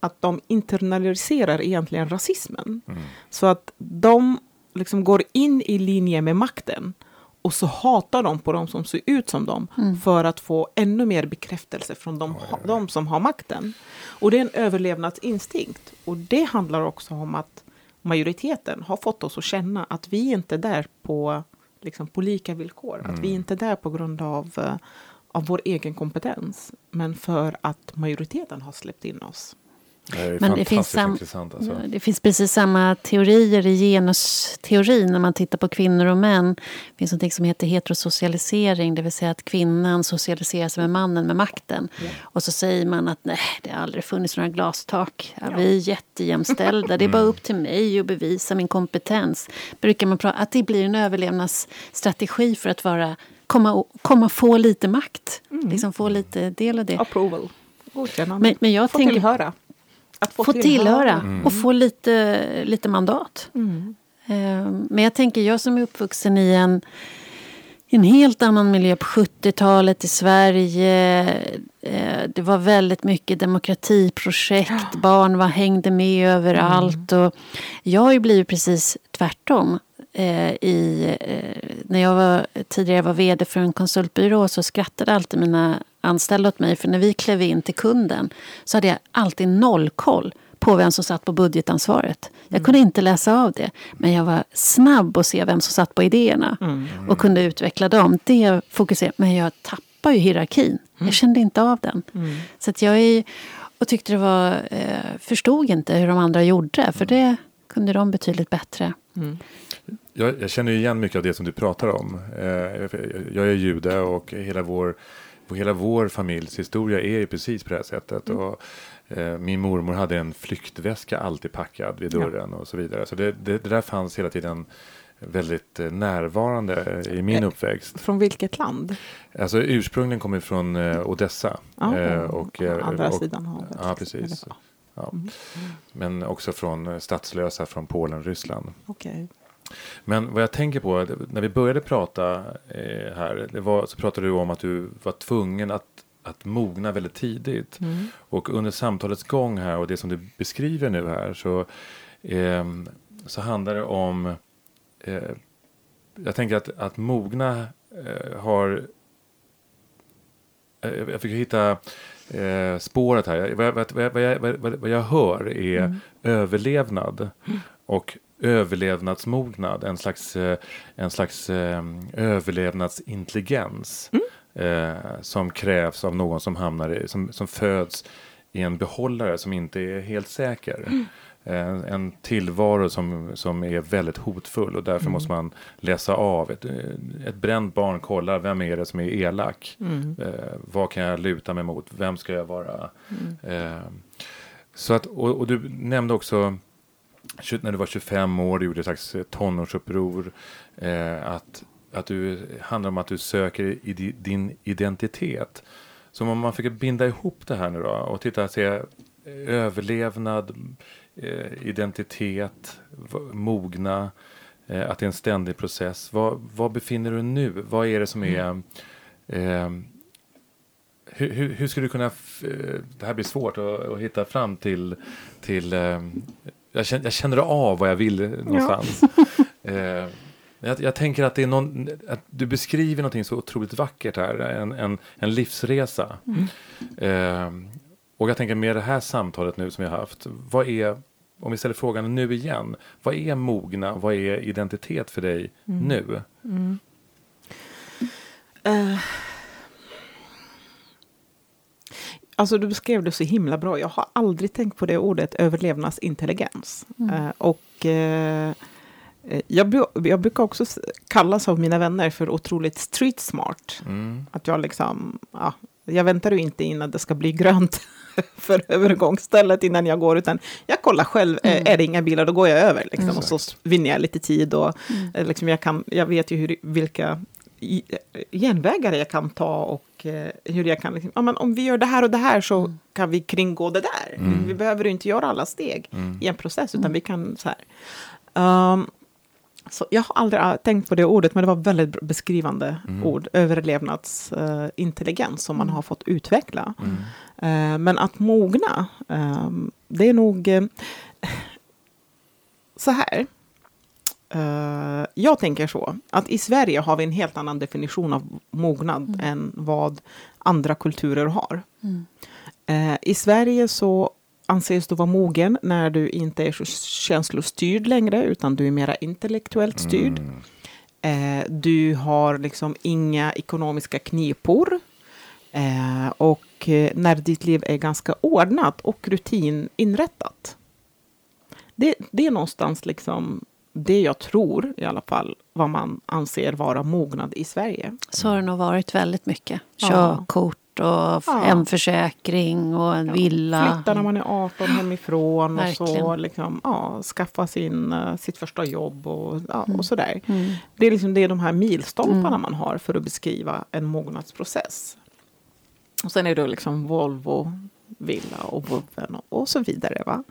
Att de internaliserar egentligen rasismen. Mm. Så att de liksom går in i linje med makten och så hatar de på de som ser ut som dem Mm. för att få ännu mer bekräftelse från de, de som har makten. Och det är en överlevnadsinstinkt. Och det handlar också om att majoriteten har fått oss att känna att vi inte är där på, liksom, på lika villkor. Att vi inte är där på grund av, eh, av vår egen kompetens. Men för att majoriteten har släppt in oss. Det Men det finns. Alltså. Det finns precis samma teorier i genusteorin när man tittar på kvinnor och män. Det finns något som heter heterosocialisering, det vill säga att kvinnan socialiserar sig med mannen med makten. Och så säger man att nej, det har aldrig funnits några glastak. Ja, Vi är jättejämställda, det är bara upp till mig att bevisa min kompetens. Brukar man prata att det blir en överlevnadsstrategi för att vara, komma, komma få lite makt. Liksom få lite del av det. Approval. Godkännande. Men, men jag få tänker tillhöra. Att få tillhöra och få lite, lite mandat. Mm. Eh, Men jag tänker, jag som är uppvuxen i en, en helt annan miljö på 70-talet i Sverige. eh, Det var väldigt mycket demokratiprojekt. Barn var, hängde med överallt. Och jag har ju blivit precis tvärtom. Eh, I, när jag var, tidigare var vd för en konsultbyrå så skrattade alltid mina anställda åt mig. För när vi klev in till kunden så hade jag alltid noll koll på vem som satt på budgetansvaret. Jag kunde inte läsa av det. Men jag var snabb att se vem som satt på idéerna. Och kunde utveckla dem. Det fokuserade Men jag tappade ju hierarkin. Jag kände inte av den. Så att jag är, och tyckte det var, eh, förstod inte hur de andra gjorde. För det kunde de betydligt bättre. Jag, jag känner ju igen mycket av det som du pratar om. Eh, jag- jag är jude och hela vår, hela vår familjs historia är ju precis på det här sättet. Och, eh, min mormor hade en flyktväska alltid packad vid Ja. dörren och så vidare. Så det, det, det där fanns hela tiden väldigt eh, närvarande i min Eh, uppväxt. Från vilket land? Alltså ursprungligen kommer från eh, Odessa. Ja, Eh, och, eh, andra och, sidan havet. Ja, precis. Ja. Mm. Men också från eh, statslösa från Polen, Ryssland. Okej. Men vad jag tänker på, när vi började prata eh, här, var, så pratade du om att du var tvungen att, att mogna väldigt tidigt. Mm. Och under samtalets gång här och det som du beskriver nu här så, ehm, så handlar det om, eh, jag tänker att, att mogna eh, har, eh, jag fick hitta eh, spåret här. Vad jag, vad, jag, vad, jag, vad, vad jag hör är Mm. överlevnad och överlevnadsmognad, en slags, eh, en slags eh, överlevnadsintelligens eh, som krävs av någon som hamnar i, som, som föds i en behållare som inte är helt säker. En, en tillvaro som, som är väldigt hotfull och därför måste man läsa av. Ett, ett bränt barn kollar, vem är det som är elak? Mm. Eh, vad kan jag luta mig mot? Vem ska jag vara? Eh, så att, och, och du nämnde också när du var 25 år, du gjorde ett slags eh, tonårsuppror. Eh, att, att du handlar om att du söker i di- din identitet. Så om man försöker binda ihop det här nu då och titta och se eh, överlevnad, eh, identitet, mogna, eh, att det är en ständig process. Var, var befinner du nu? Vad är det som är eh, hur, hur, hur skulle du kunna, eh, det här blir svårt att, att hitta fram till, till jag, känner, jag känner av vad jag vill någonstans. [laughs] Eh, jag, jag tänker att det är någon, att du beskriver någonting så otroligt vackert här, en, en, en livsresa. Eh, och jag tänker med det här samtalet nu som vi har haft, vad är, om vi ställer frågan nu igen, vad är mogna, vad är identitet för dig nu? Eh, Alltså du beskrev det så himla bra. Jag har aldrig tänkt på det ordet överlevnadsintelligens. Eh, och eh, eh, jag, jag brukar också kallas av mina vänner för otroligt street smart. Mm. Att jag liksom, ja, Jag väntar ju inte innan det ska bli grönt [laughs] för övergångsstället innan jag går, utan jag kollar själv. Mm. Är det inga bilar, då går jag över. Liksom, Mm. och så vinner jag lite tid. Och, Mm. liksom, jag, kan, jag vet ju hur, vilka genvägar jag kan ta och eh, hur jag kan... Liksom, ja, men om vi gör det här och det här så Mm. kan vi kringgå det där. Mm. Vi behöver ju inte göra alla steg Mm. i en process, utan Mm. vi kan så här. Ehm, så jag har aldrig äh, tänkt på det ordet, men det var väldigt beskrivande Mm. ord. Överlevnadsintelligens som man Mm. har fått utveckla. Mm. Eh, men att mogna, ehm, det är nog eh, [laughs] så här. Eh, jag tänker så, att i Sverige har vi en helt annan definition av mognad Mm. än vad andra kulturer har. Mm. Eh, I Sverige så anses du vara mogen när du inte är så känslostyrd längre, utan du är mera intellektuellt styrd. Mm. Eh, du har liksom inga ekonomiska knipor. Eh, och eh, när ditt liv är ganska ordnat och rutininrättat. Det, det är någonstans liksom det jag tror i alla fall vad man anser vara mognad i Sverige. Så har det nog varit väldigt mycket. Ja. Körkort och Ja. hemförsäkring och en villa. Flytta när man är 18 hemifrån och så liksom, ja, skaffa sin, eh, sitt första jobb och, ja, Mm. och sådär. Mm. Det är, liksom, det är de här milstolparna Mm. man har för att beskriva en mognadsprocess. Och sen är det liksom Volvo, villa och vovven och, så vidare. Va?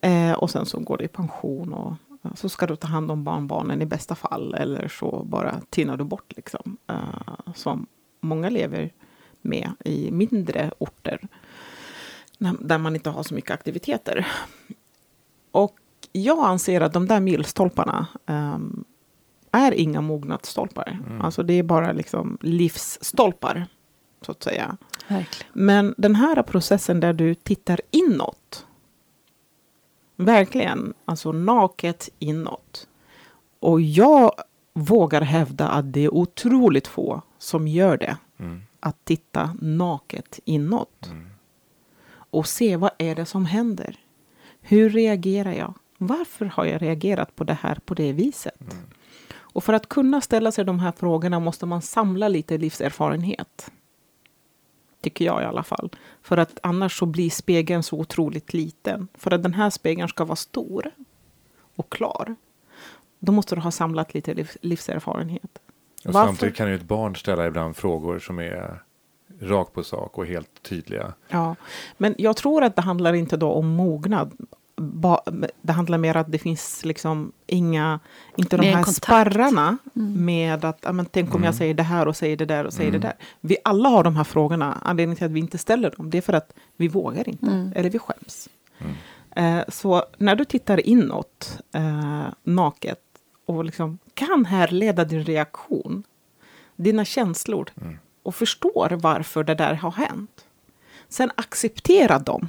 Eh, och sen så går det i pension och ja, så ska du ta hand om barnbarnen i bästa fall. Eller så bara tinar du bort liksom. Eh, som många lever med i mindre orter. Där man inte har så mycket aktiviteter. Och jag anser att de där milstolparna ehm, är inga mognadsstolpar. Mm. Alltså det är bara liksom livsstolpar, så att säga. Verkligen. Men den här processen där du tittar inåt, verkligen, alltså naket inåt. Och jag vågar hävda att det är otroligt få som gör det. Mm. Att titta naket inåt Mm. och se vad är det som händer. Hur reagerar jag? Varför har jag reagerat på det här på det viset? Mm. Och för att kunna ställa sig de här frågorna måste man samla lite livserfarenhet. Tycker jag i alla fall. För att annars så blir spegeln så otroligt liten. För att den här spegeln ska vara stor och klar. Då måste du ha samlat lite liv, livserfarenhet. Och Varför? samtidigt kan ju ett barn ställa ibland frågor som är rakt på sak och helt tydliga. Ja, men jag tror att det handlar inte då om mognad. Ba, det handlar mer att det finns liksom inga, inte de här kontakt. sparrarna Mm. med att, ja, men tänk om Mm. jag säger det här och säger det där och säger Mm. det där. Vi alla har de här frågorna. Anledningen till att vi inte ställer dem, det är för att vi vågar inte. Mm. Eller vi skäms. Mm. Eh, så när du tittar inåt, eh, naket, och liksom kan härleda din reaktion, dina känslor, Mm. och förstår varför det där har hänt. Sen acceptera dem.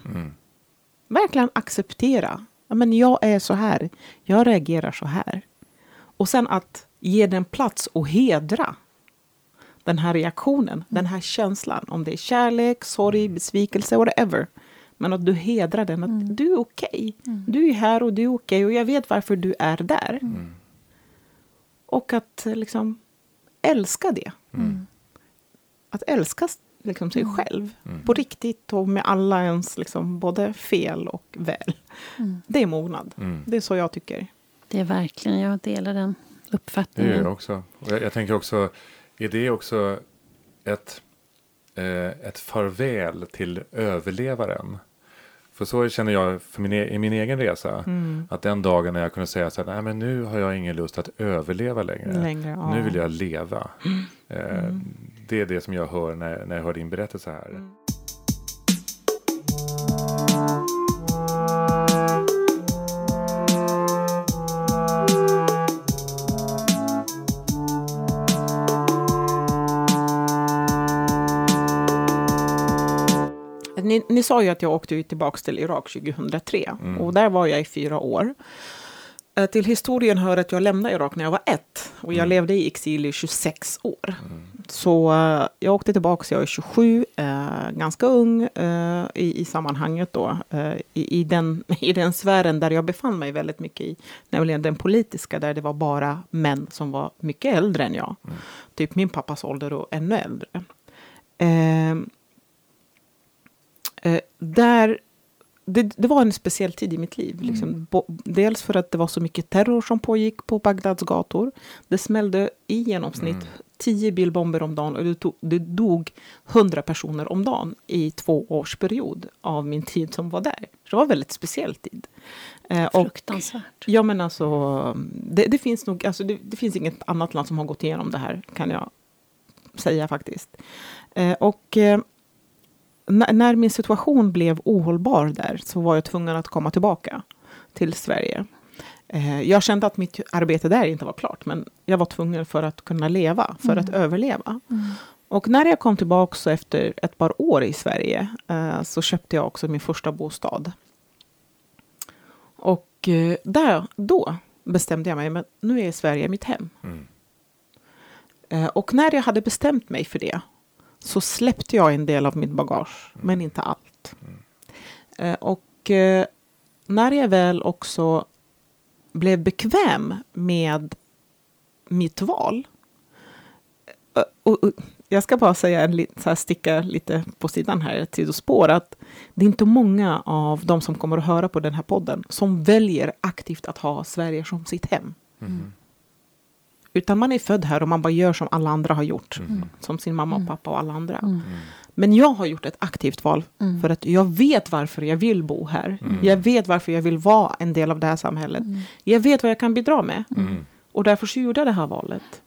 Mm. Verkligen acceptera. Ja, men jag är så här. Jag reagerar så här. Och sen att ge den plats och hedra den här reaktionen, den här känslan. Om det är kärlek, sorg, besvikelse, whatever. Men att du hedrar den. Att Mm. du är okej. Mm. Du är här och du är okej. och jag vet varför du är där. Mm. Och att liksom älska det. Mm. Att älska liksom, sig Mm. själv. Mm. På riktigt och med alla ens liksom, både fel och väl. Mm. Det är mognad. Mm. Det är så jag tycker. Det är verkligen, jag delar den Det uppfattningen. gör jag också. Och jag, jag tänker också, är det också ett, eh, ett farväl till överlevaren? För så känner jag för min, e- i min egen resa. Mm. Att den dagen när jag kunde säga så här, nej men nu har jag ingen lust att överleva längre. Längre, ja. Nu vill jag leva. Eh, Mm. Det är det som jag hör när, när jag hör din berättelse här. Mm. Ni, ni sa ju att jag åkte tillbaka till Irak 2003 Mm. och där var jag i fyra år. Eh, Till historien hör att jag lämnade Irak när jag var ett och jag Mm. levde i exil i 26 år. Mm. Så eh, jag åkte tillbaka, jag är 27, eh, ganska ung eh, i, i sammanhanget då. I, i, den, [laughs] I den sfären där jag befann mig väldigt mycket i, nämligen den politiska, där det var bara män som var mycket äldre än jag. Mm. Typ min pappas ålder och ännu äldre. Eh, Eh, där, det, det var en speciell tid i mitt liv. Liksom. Bo, dels för att det var så mycket terror som pågick på Bagdads gator. Det smällde i genomsnitt Mm. tio bilbomber om dagen och det, tog, det dog hundra personer om dagen i två års period av min tid som var där. Så det var en väldigt speciell tid. Eh, och Fruktansvärt. Ja, men alltså, det, det finns nog, alltså det, det finns inget annat land som har gått igenom det här, kan jag säga faktiskt. Eh, och eh, när, min situation blev ohållbar där så var jag tvungen att komma tillbaka till Sverige. Eh, jag kände att mitt arbete där inte var klart, men jag var tvungen för att kunna leva, för att överleva. Och när jag kom tillbaka så efter ett par år i Sverige eh, så köpte jag också min första bostad. Och eh, där, då bestämde jag mig, men nu är Sverige mitt hem. Mm. Eh, och när jag hade bestämt mig för det så släppte jag en del av mitt bagage, men inte allt. Eh, och eh, när jag väl också blev bekväm med mitt val. eh, Och, och, jag ska bara säga en så här sticka lite på sidan här, ett sidospår, att det är inte många av de som kommer att höra på den här podden som väljer aktivt att ha Sverige som sitt hem. Mm. Utan man är född här och man bara gör som alla andra har gjort. Mm. Som sin mamma och pappa och alla andra. Mm. Men jag har gjort ett aktivt val. Mm. För att jag vet varför jag vill bo här. Mm. Jag vet varför jag vill vara en del av det här samhället. Mm. Jag vet vad jag kan bidra med. Mm. Och därför så gjorde jag det här valet.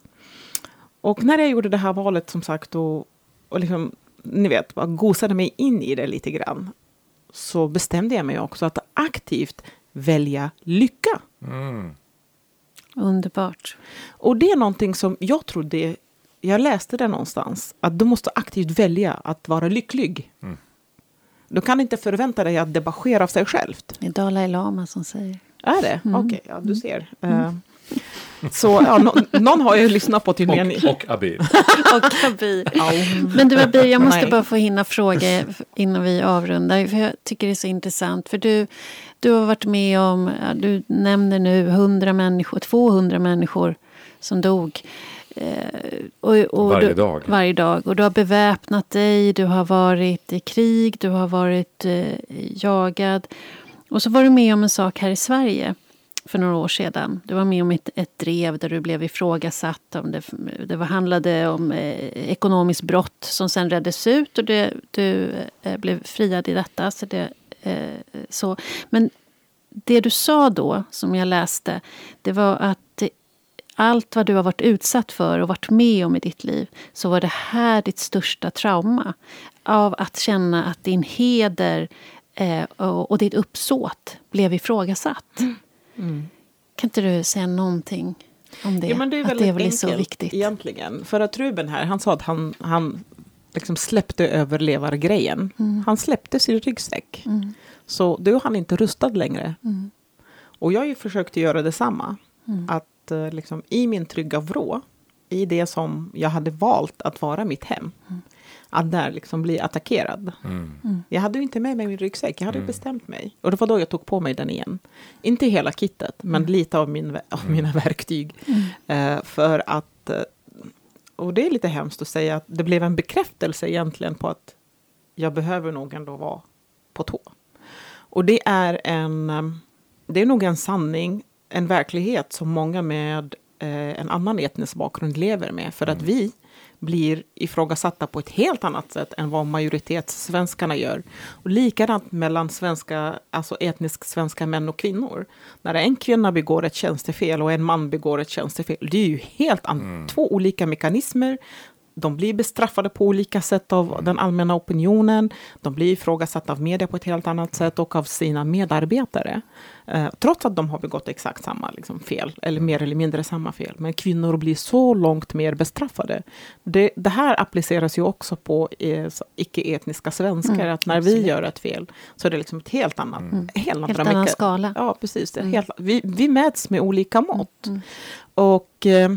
Och när jag gjorde det här valet som sagt och, och liksom, ni vet, bara gosade mig in i det lite grann. Så bestämde jag mig också att aktivt välja lycka. Mm. Underbart. Och det är någonting som jag trodde, jag läste det någonstans, att du måste aktivt välja att vara lycklig. Mm. Du kan inte förvänta dig att det bara sker av sig självt. Det är Dalai Lama som säger. Är det? Mm. Okej, ja du ser. Eh, så ja, nå- någon har ju lyssnat på tydligen. Och, och Abir. [laughs] Och Abir. Men du Abir, jag måste Nej. bara få hinna fråga innan vi avrundar. För jag tycker det är så intressant. För du, du har varit med om, du nämner nu 100 människor, 200 människor som dog. Eh, och, och Varje du, dag. Varje dag. Och du har beväpnat dig, du har varit i krig, du har varit eh, jagad. Och så var du med om en sak här i Sverige för några år sedan. Du var med om ett, ett drev där du blev ifrågasatt. Om det, det var, handlade om eh, ekonomiskt brott som sen reddes ut och det, du eh, blev friad i detta. Så det, så. Men det du sa då, som jag läste, det var att allt vad du har varit utsatt för och varit med om i ditt liv så var det här ditt största trauma. Av att känna att din heder eh, och, ditt uppsåt blev ifrågasatt. Mm. Kan inte du säga någonting om det? Ja, men det är att väldigt det blir enkelt så viktigt. egentligen. För att Ruben här, han sa att han, han liksom släppte överlevargrejen. Mm. Han släppte sin ryggsäck. Mm. Så då är han inte rustad längre. Mm. Och jag har ju försökt göra detsamma. Mm. Att eh, liksom, i min trygga vrå, i det som jag hade valt att vara mitt hem, Mm. att där liksom bli attackerad. Mm. Jag hade ju inte med mig min ryggsäck, jag hade Mm. bestämt mig. Och det var då jag tog på mig den igen. Inte hela kittet, men Mm. lite av, min, av Mm. mina verktyg. Mm. Eh, för att, eh, och det är lite hemskt att säga, att det blev en bekräftelse egentligen på att jag behöver nog ändå vara på tå. Och det är en, eh, det är nog en sanning, en verklighet som många med eh, en annan etnisk bakgrund lever med. För att Mm. vi blir ifrågasatta på ett helt annat sätt än vad majoritetssvenskarna gör. Och likadant mellan svenska, alltså etnisk svenska män och kvinnor. När en kvinna begår ett tjänstefel och en man begår ett tjänstefel, det är ju helt an- Mm. två olika mekanismer. De blir bestraffade på olika sätt av den allmänna opinionen. De blir ifrågasatta av media på ett helt annat sätt och av sina medarbetare. Eh, trots att de har begått exakt samma liksom, fel, eller mer eller mindre samma fel. Men kvinnor blir så långt mer bestraffade. Det, det här appliceras ju också på eh, icke-etniska svenskar. Mm, att när vi absolut. gör ett fel så är det liksom ett helt annat. Mm. Helt, Helt annan meka- skala. Ja, precis. Det Mm. helt, vi, vi mäts med olika mått. Mm. Och eh,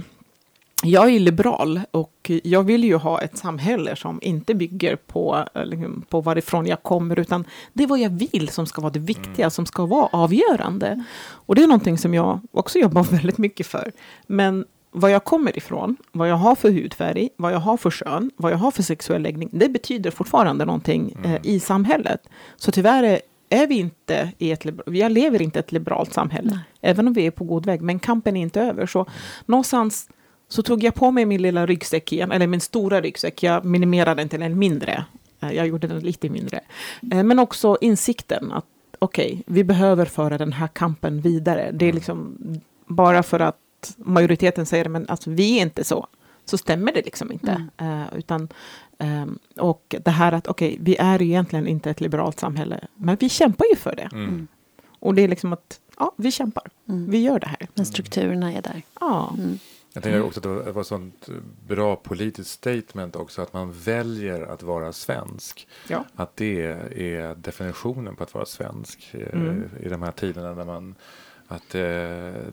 jag är liberal och jag vill ju ha ett samhälle som inte bygger på, eh, liksom, på varifrån jag kommer, utan det är vad jag vill som ska vara det viktiga, Mm. som ska vara avgörande. Och det är någonting som jag också jobbar [laughs] väldigt mycket för. Men vad jag kommer ifrån, vad jag har för hudfärg, vad jag har för kön, vad jag har för sexuell läggning, det betyder fortfarande någonting eh, i samhället. Så tyvärr är, är vi inte i ett, vi lever inte i ett liberalt samhälle, Nej. även om vi är på god väg. Men kampen är inte över. Så någonstans så tog jag på mig min lilla ryggsäck igen, eller min stora ryggsäck. Jag minimerade den till en mindre. Eh, Jag gjorde den lite mindre. Eh, Men också insikten att okej, vi behöver föra den här kampen vidare. Det är liksom bara för att majoriteten säger men alltså, vi är inte så, så stämmer det liksom inte. Eh, utan, ehm, och det här att okej, vi är ju egentligen inte ett liberalt samhälle, men vi kämpar ju för det. Mm. Och det är liksom att, ja, vi kämpar. Mm. Vi gör det här. Men strukturerna är där. Ja. Mm. Jag tänker också att det var- det var ett sånt bra politiskt statement också att man väljer att vara svensk. Ja. Att det är definitionen på att vara svensk eh, Mm. i de här tiderna när man att eh,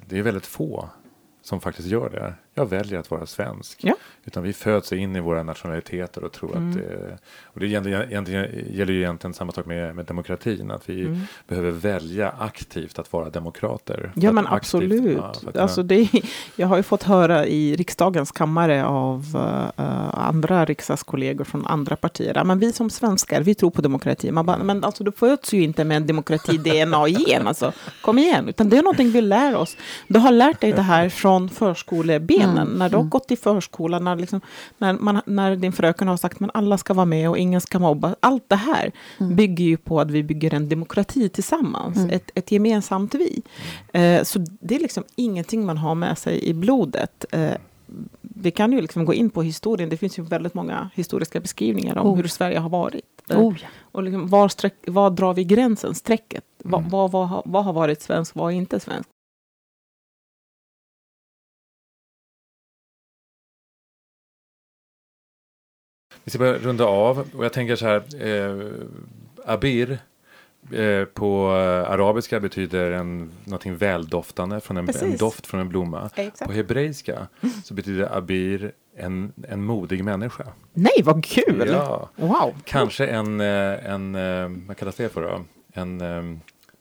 det är väldigt få som faktiskt gör det. Jag väljer att vara svensk. Ja. Utan vi föds in i våra nationaliteter och tror Mm. att eh, och det är egentligen, egentligen, gäller ju egentligen samma sak med, med demokratin. Att vi Mm. behöver välja aktivt att vara demokrater. Ja, men aktivt- absolut. ja, att kunna- alltså det, jag har ju fått höra i riksdagens kammare av eh, andra riksdagskollegor från andra partier. Ja, men vi som svenskar, vi tror på demokrati. Man bara, men alltså, du föds ju inte med en demokrati-DNA i gen. Alltså, kom igen. Utan det är någonting vi lär oss. Du har lärt dig det här från förskolebenen. Mm, När du har mm. gått i förskolan, när, liksom, när, man, när din fröken har sagt att alla ska vara med och ingen ska mobba. Allt det här Mm. bygger ju på att vi bygger en demokrati tillsammans. Mm. Ett, ett gemensamt vi. Eh, så det är liksom ingenting man har med sig i blodet. Eh, vi kan ju liksom gå in på historien. Det finns ju väldigt många historiska beskrivningar om Oh. hur Sverige har varit. Eh, Oh, ja. Och liksom var, streck, var drar vi gränsen, strecket? Vad, Mm. vad, vad, har- vad har varit svenskt, vad är inte svenskt? Vi ska börja runda av och jag tänker så här. Eh, abir eh, på eh, arabiska betyder en, någonting väldoftande, från en, en doft från en blomma. På hebreiska så betyder abir en, en modig människa. Nej, vad kul! Ja, Wow! kanske en, eh, en eh, vad kallas det för då? En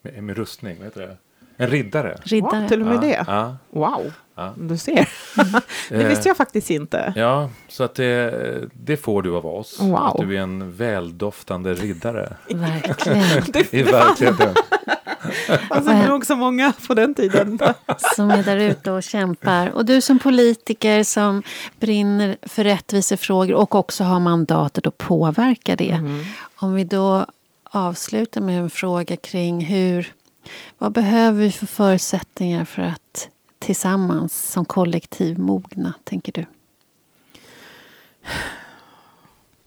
med, med rustning, vad heter det? En riddare. Riddare. Wow, till och med ja, det. Ja, Wow, ja. du ser. [laughs] det Eh, visste jag faktiskt inte. Ja, så att det, det får du av oss. Wow. Att du är en väldoftande riddare Verkligen. [laughs] Det, i verkligheten. [laughs] alltså, det nog så många på den tiden. Som är där ute och kämpar. Och du som politiker som brinner för rättvisefrågor och också har mandatet att påverka det. Mm. Om vi då avslutar med en fråga kring hur... Vad behöver vi för förutsättningar för att tillsammans som kollektiv mogna, tänker du?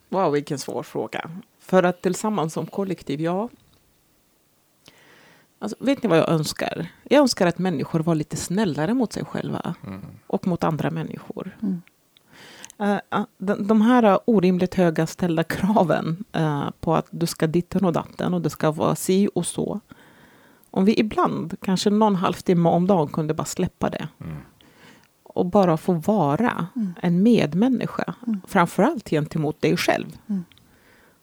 Wow, vilken svår fråga. För att tillsammans som kollektiv, ja. Alltså, vet ni vad jag önskar? Jag önskar att människor var lite snällare mot sig själva Mm. och mot andra människor. Mm. Eh, de, de här orimligt höga ställda kraven eh, på att du ska ditten och datten och det ska vara si och så. Om vi ibland, kanske någon halvtimme om dagen, kunde bara släppa det Mm. och bara få vara Mm. en medmänniska. Mm. Framförallt gentemot dig själv. Mm.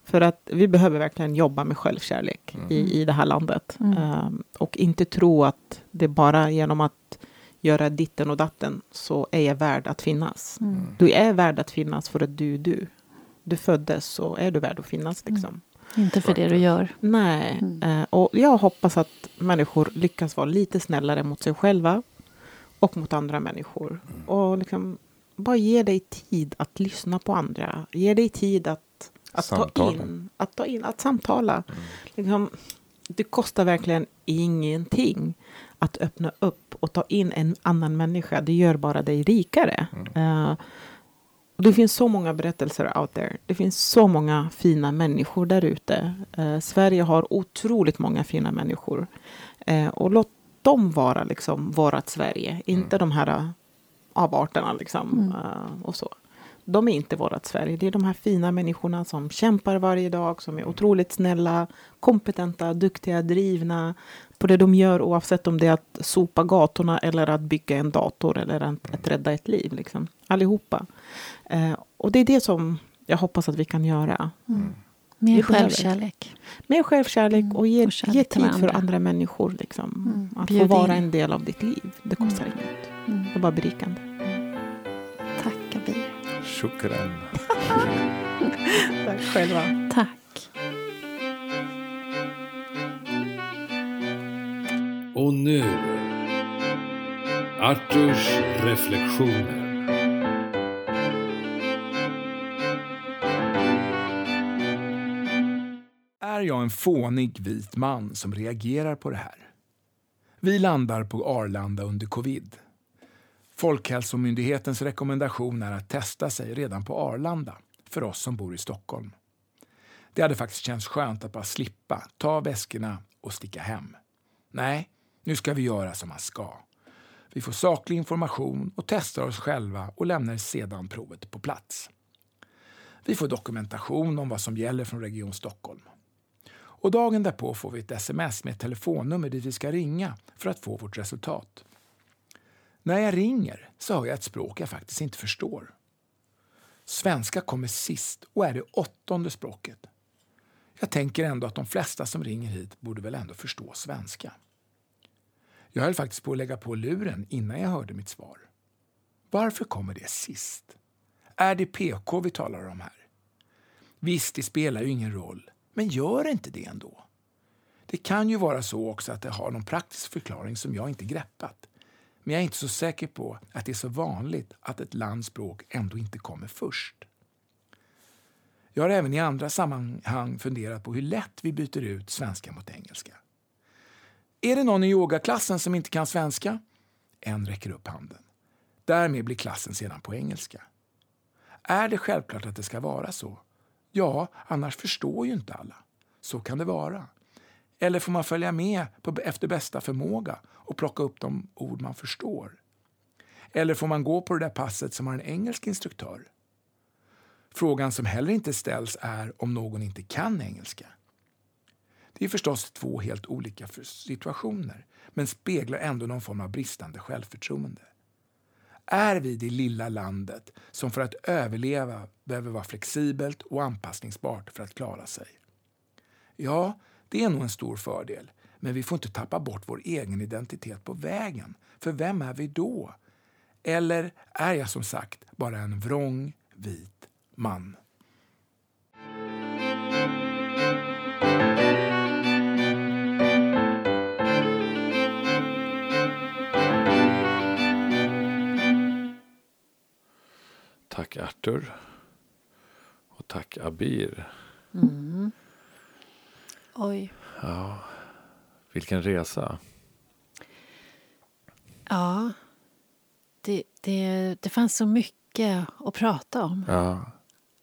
För att vi behöver verkligen jobba med självkärlek Mm. i, i det här landet. Mm. Ehm, och inte tro att det bara genom att göra ditten och datten så är jag värd att finnas. Mm. Du är värd att finnas för att du är du. Du föddes så är du värd att finnas. Liksom. Inte för det du gör. Nej, Mm. eh, och jag hoppas att människor lyckas vara lite snällare mot sig själva och mot andra människor. Och liksom bara ge dig tid att lyssna på andra. Ge dig tid att, att ta Samtala. in, att ta in, att samtala. Mm. Liksom, det kostar verkligen ingenting att öppna upp och ta in en annan människa. Det gör bara dig rikare. Eh, och det finns så många berättelser out there. Det finns så många fina människor där ute. Eh, Sverige har otroligt många fina människor. Eh, och låt dem vara liksom vårat Sverige. Inte de här eh, avarterna liksom. Mm. eh, och så. De är inte vårat Sverige. Det är de här fina människorna som kämpar varje dag, som är otroligt snälla, kompetenta, duktiga, drivna på det de gör oavsett om det är att sopa gatorna eller att bygga en dator eller att, att rädda ett liv. Liksom. Allihopa. Eh, och det är det som jag hoppas att vi kan göra. Mer Vi behöver. självkärlek. Mer självkärlek Mm, och ge, och ge till tid för varandra. andra människor. Liksom. Mm, Att få bjud vara in. en del av ditt liv. Det kostar Mm. inget. Mm. Det är bara berikande. Shukran. [laughs] Tack själva. Tack. Och nu, Arturs reflektioner. Är jag en fånig vit man som reagerar på det här? Vi landar på Arlanda under covid. Folkhälsomyndighetens rekommendation är att testa sig redan på Arlanda för oss som bor i Stockholm. Det hade faktiskt känts skönt att bara slippa ta väskorna och sticka hem. Nej, nu ska vi göra som man ska. Vi får saklig information och testar oss själva och lämnar sedan provet på plats. Vi får dokumentation om vad som gäller från Region Stockholm. Och dagen därpå får vi ett sms med ett telefonnummer dit vi ska ringa för att få vårt resultat. När jag ringer så hör jag ett språk jag faktiskt inte förstår. Svenska kommer sist och är det åttonde språket. Jag tänker ändå att de flesta som ringer hit borde väl ändå förstå svenska. Jag höll faktiskt på att lägga på luren innan jag hörde mitt svar. Varför kommer det sist? Är det PK vi talar om här? Visst, det spelar ju ingen roll, men gör inte det ändå. Det kan ju vara så också att det har någon praktisk förklaring som jag inte greppat. Men jag är inte så säker på att det är så vanligt att ett lands språk ändå inte kommer först. Jag har även i andra sammanhang funderat på hur lätt vi byter ut svenska mot engelska. Är det någon i yogaklassen som inte kan svenska? En räcker upp handen. Därmed blir klassen sedan på engelska. Är det självklart att det ska vara så? Ja, annars förstår ju inte alla. Så kan det vara. Eller får man följa med på, efter bästa förmåga och plocka upp de ord man förstår? Eller får man gå på det där passet som har en engelsk instruktör? Frågan som heller inte ställs är om någon inte kan engelska. Det är förstås två helt olika situationer, men speglar ändå någon form av bristande självförtroende. Är vi det lilla landet som för att överleva behöver vara flexibelt och anpassningsbart för att klara sig? Ja, det är nog en stor fördel, men vi får inte tappa bort vår egen identitet på vägen. För vem är vi då? Eller är jag som sagt bara en vrång, vit man? Tack Arthur. Och tack Abir. Mm. Oj. Ja, vilken resa. Ja. Det, det, det fanns så mycket att prata om. Ja,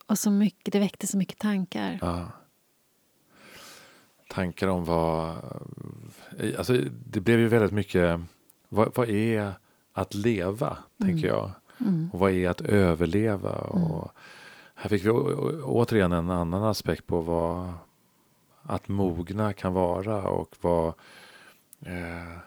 Och så mycket, det väckte så mycket tankar. ja. Tankar om vad... Alltså, det blev ju väldigt mycket... Vad, vad är att leva, tänker jag. Mm. Och vad är att överleva? Och här fick vi återigen en annan aspekt på vad att mogna kan vara och vad, eh,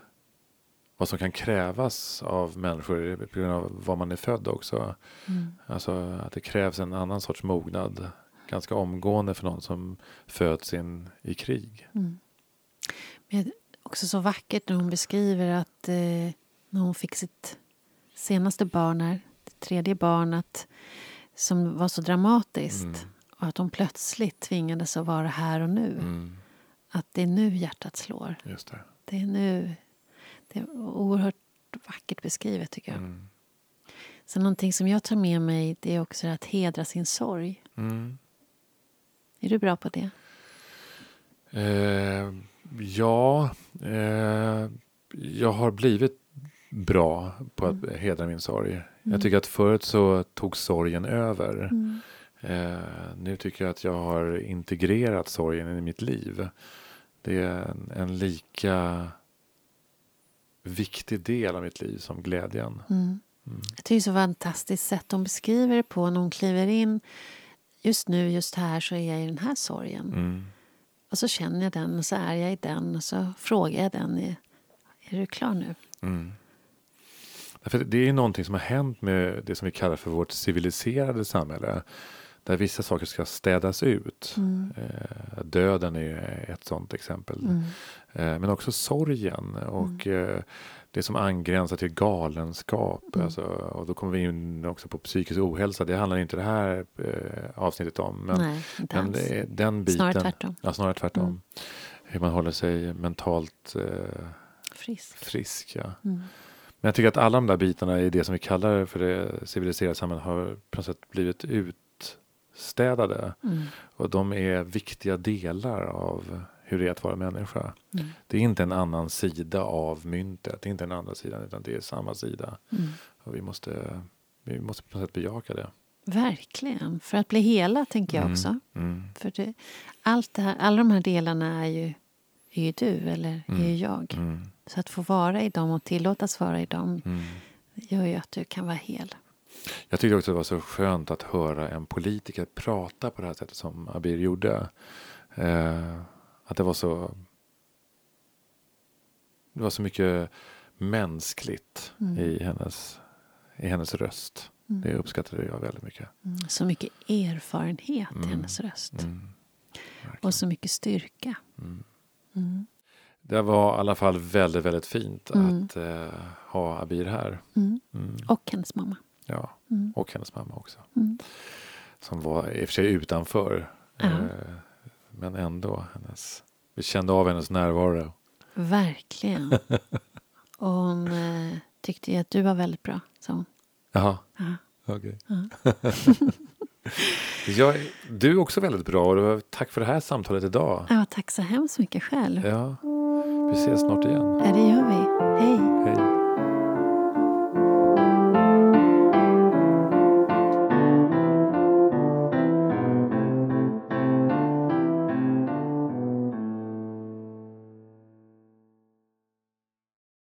vad som kan krävas av människor på grund av var man är född också. Mm. Alltså att det krävs en annan sorts mognad ganska omgående för någon som föds in i krig. Mm. Men också så vackert när hon beskriver att eh, när hon fick sitt senaste barn, här, det tredje barnet, som var så dramatiskt. Mm. Och att hon plötsligt tvingades att vara här och nu. Mm, Att det är nu hjärtat slår. just det. Det är nu. Det är oerhört vackert beskrivet tycker jag. Mm. Så någonting som jag tar med mig det är också att hedra sin sorg. Mm. Är du bra på det? Eh, ja, eh, jag har blivit bra på att hedra min sorg. Jag tycker att förut så tog sorgen över. Mm. Eh, nu tycker jag att jag har integrerat sorgen i mitt liv. Det är en, en lika viktig del av mitt liv som glädjen. Mm. Mm. Jag tycker det är så fantastiskt sätt hon beskriver det på när hon kliver in. Just nu, just här, så är jag i den här sorgen. Mm. Och så känner jag den och så är jag i den och så frågar jag den. Är, är du klar nu? Mm. Därför det är någonting som har hänt med det som vi kallar för vårt civiliserade samhälle. Där vissa saker ska städas ut. Mm. Eh, döden är ett sådant exempel. Mm. Eh, men också sorgen och eh, det som angränsar till galenskap. Mm. Alltså, och då kommer vi in också på psykisk ohälsa. Det handlar inte det här avsnittet om. Men, Nej, men det den biten. Snarare tvärtom. Ja, snarare tvärtom. Mm. Hur man håller sig mentalt Frisk. frisk. Ja. Men jag tycker att alla de där bitarna i det som vi kallar för det civiliserade samhället har på något sätt blivit utstädade. Mm. Och de är viktiga delar av hur det är att vara människa. Mm. Det är inte en annan sida av myntet. Det är inte en andra sidan utan det är samma sida. Mm. Och vi måste, vi måste på något sätt bejaka det. Verkligen. För att bli hela, tänker jag Mm. också. Mm. För det, allt det här, alla de här delarna är ju, är ju du, eller är ju Mm. jag. Mm. Så att få vara i dem och tillåtas vara i dem Mm. gör ju att du kan vara hel. Jag tyckte också det var så skönt att höra en politiker prata på det här sättet som Abir gjorde. Eh, att det var så det var så mycket mänskligt Mm. i, hennes, i hennes röst. Mm. Det uppskattade jag väldigt mycket. Mm. Så mycket erfarenhet i Mm. hennes röst. Mm. Och så mycket styrka. Mm. Mm. Det var i alla fall väldigt, väldigt fint Mm. att eh, ha Abir här. Mm. Mm. Och hennes mamma. Ja, Mm. och hennes mamma också. Som var i och för sig utanför. Eh, men ändå, hennes, vi kände av hennes närvaro. Verkligen. [laughs] och hon eh, tyckte ju att du var väldigt bra, sa hon. Jaha, Ja. okej. Ja. [laughs] [laughs] Jag, du är också väldigt bra och tack för det här samtalet idag. Ja, tack så hemskt mycket själv. Ja, vi ses snart igen. Ja, det gör vi. Hej.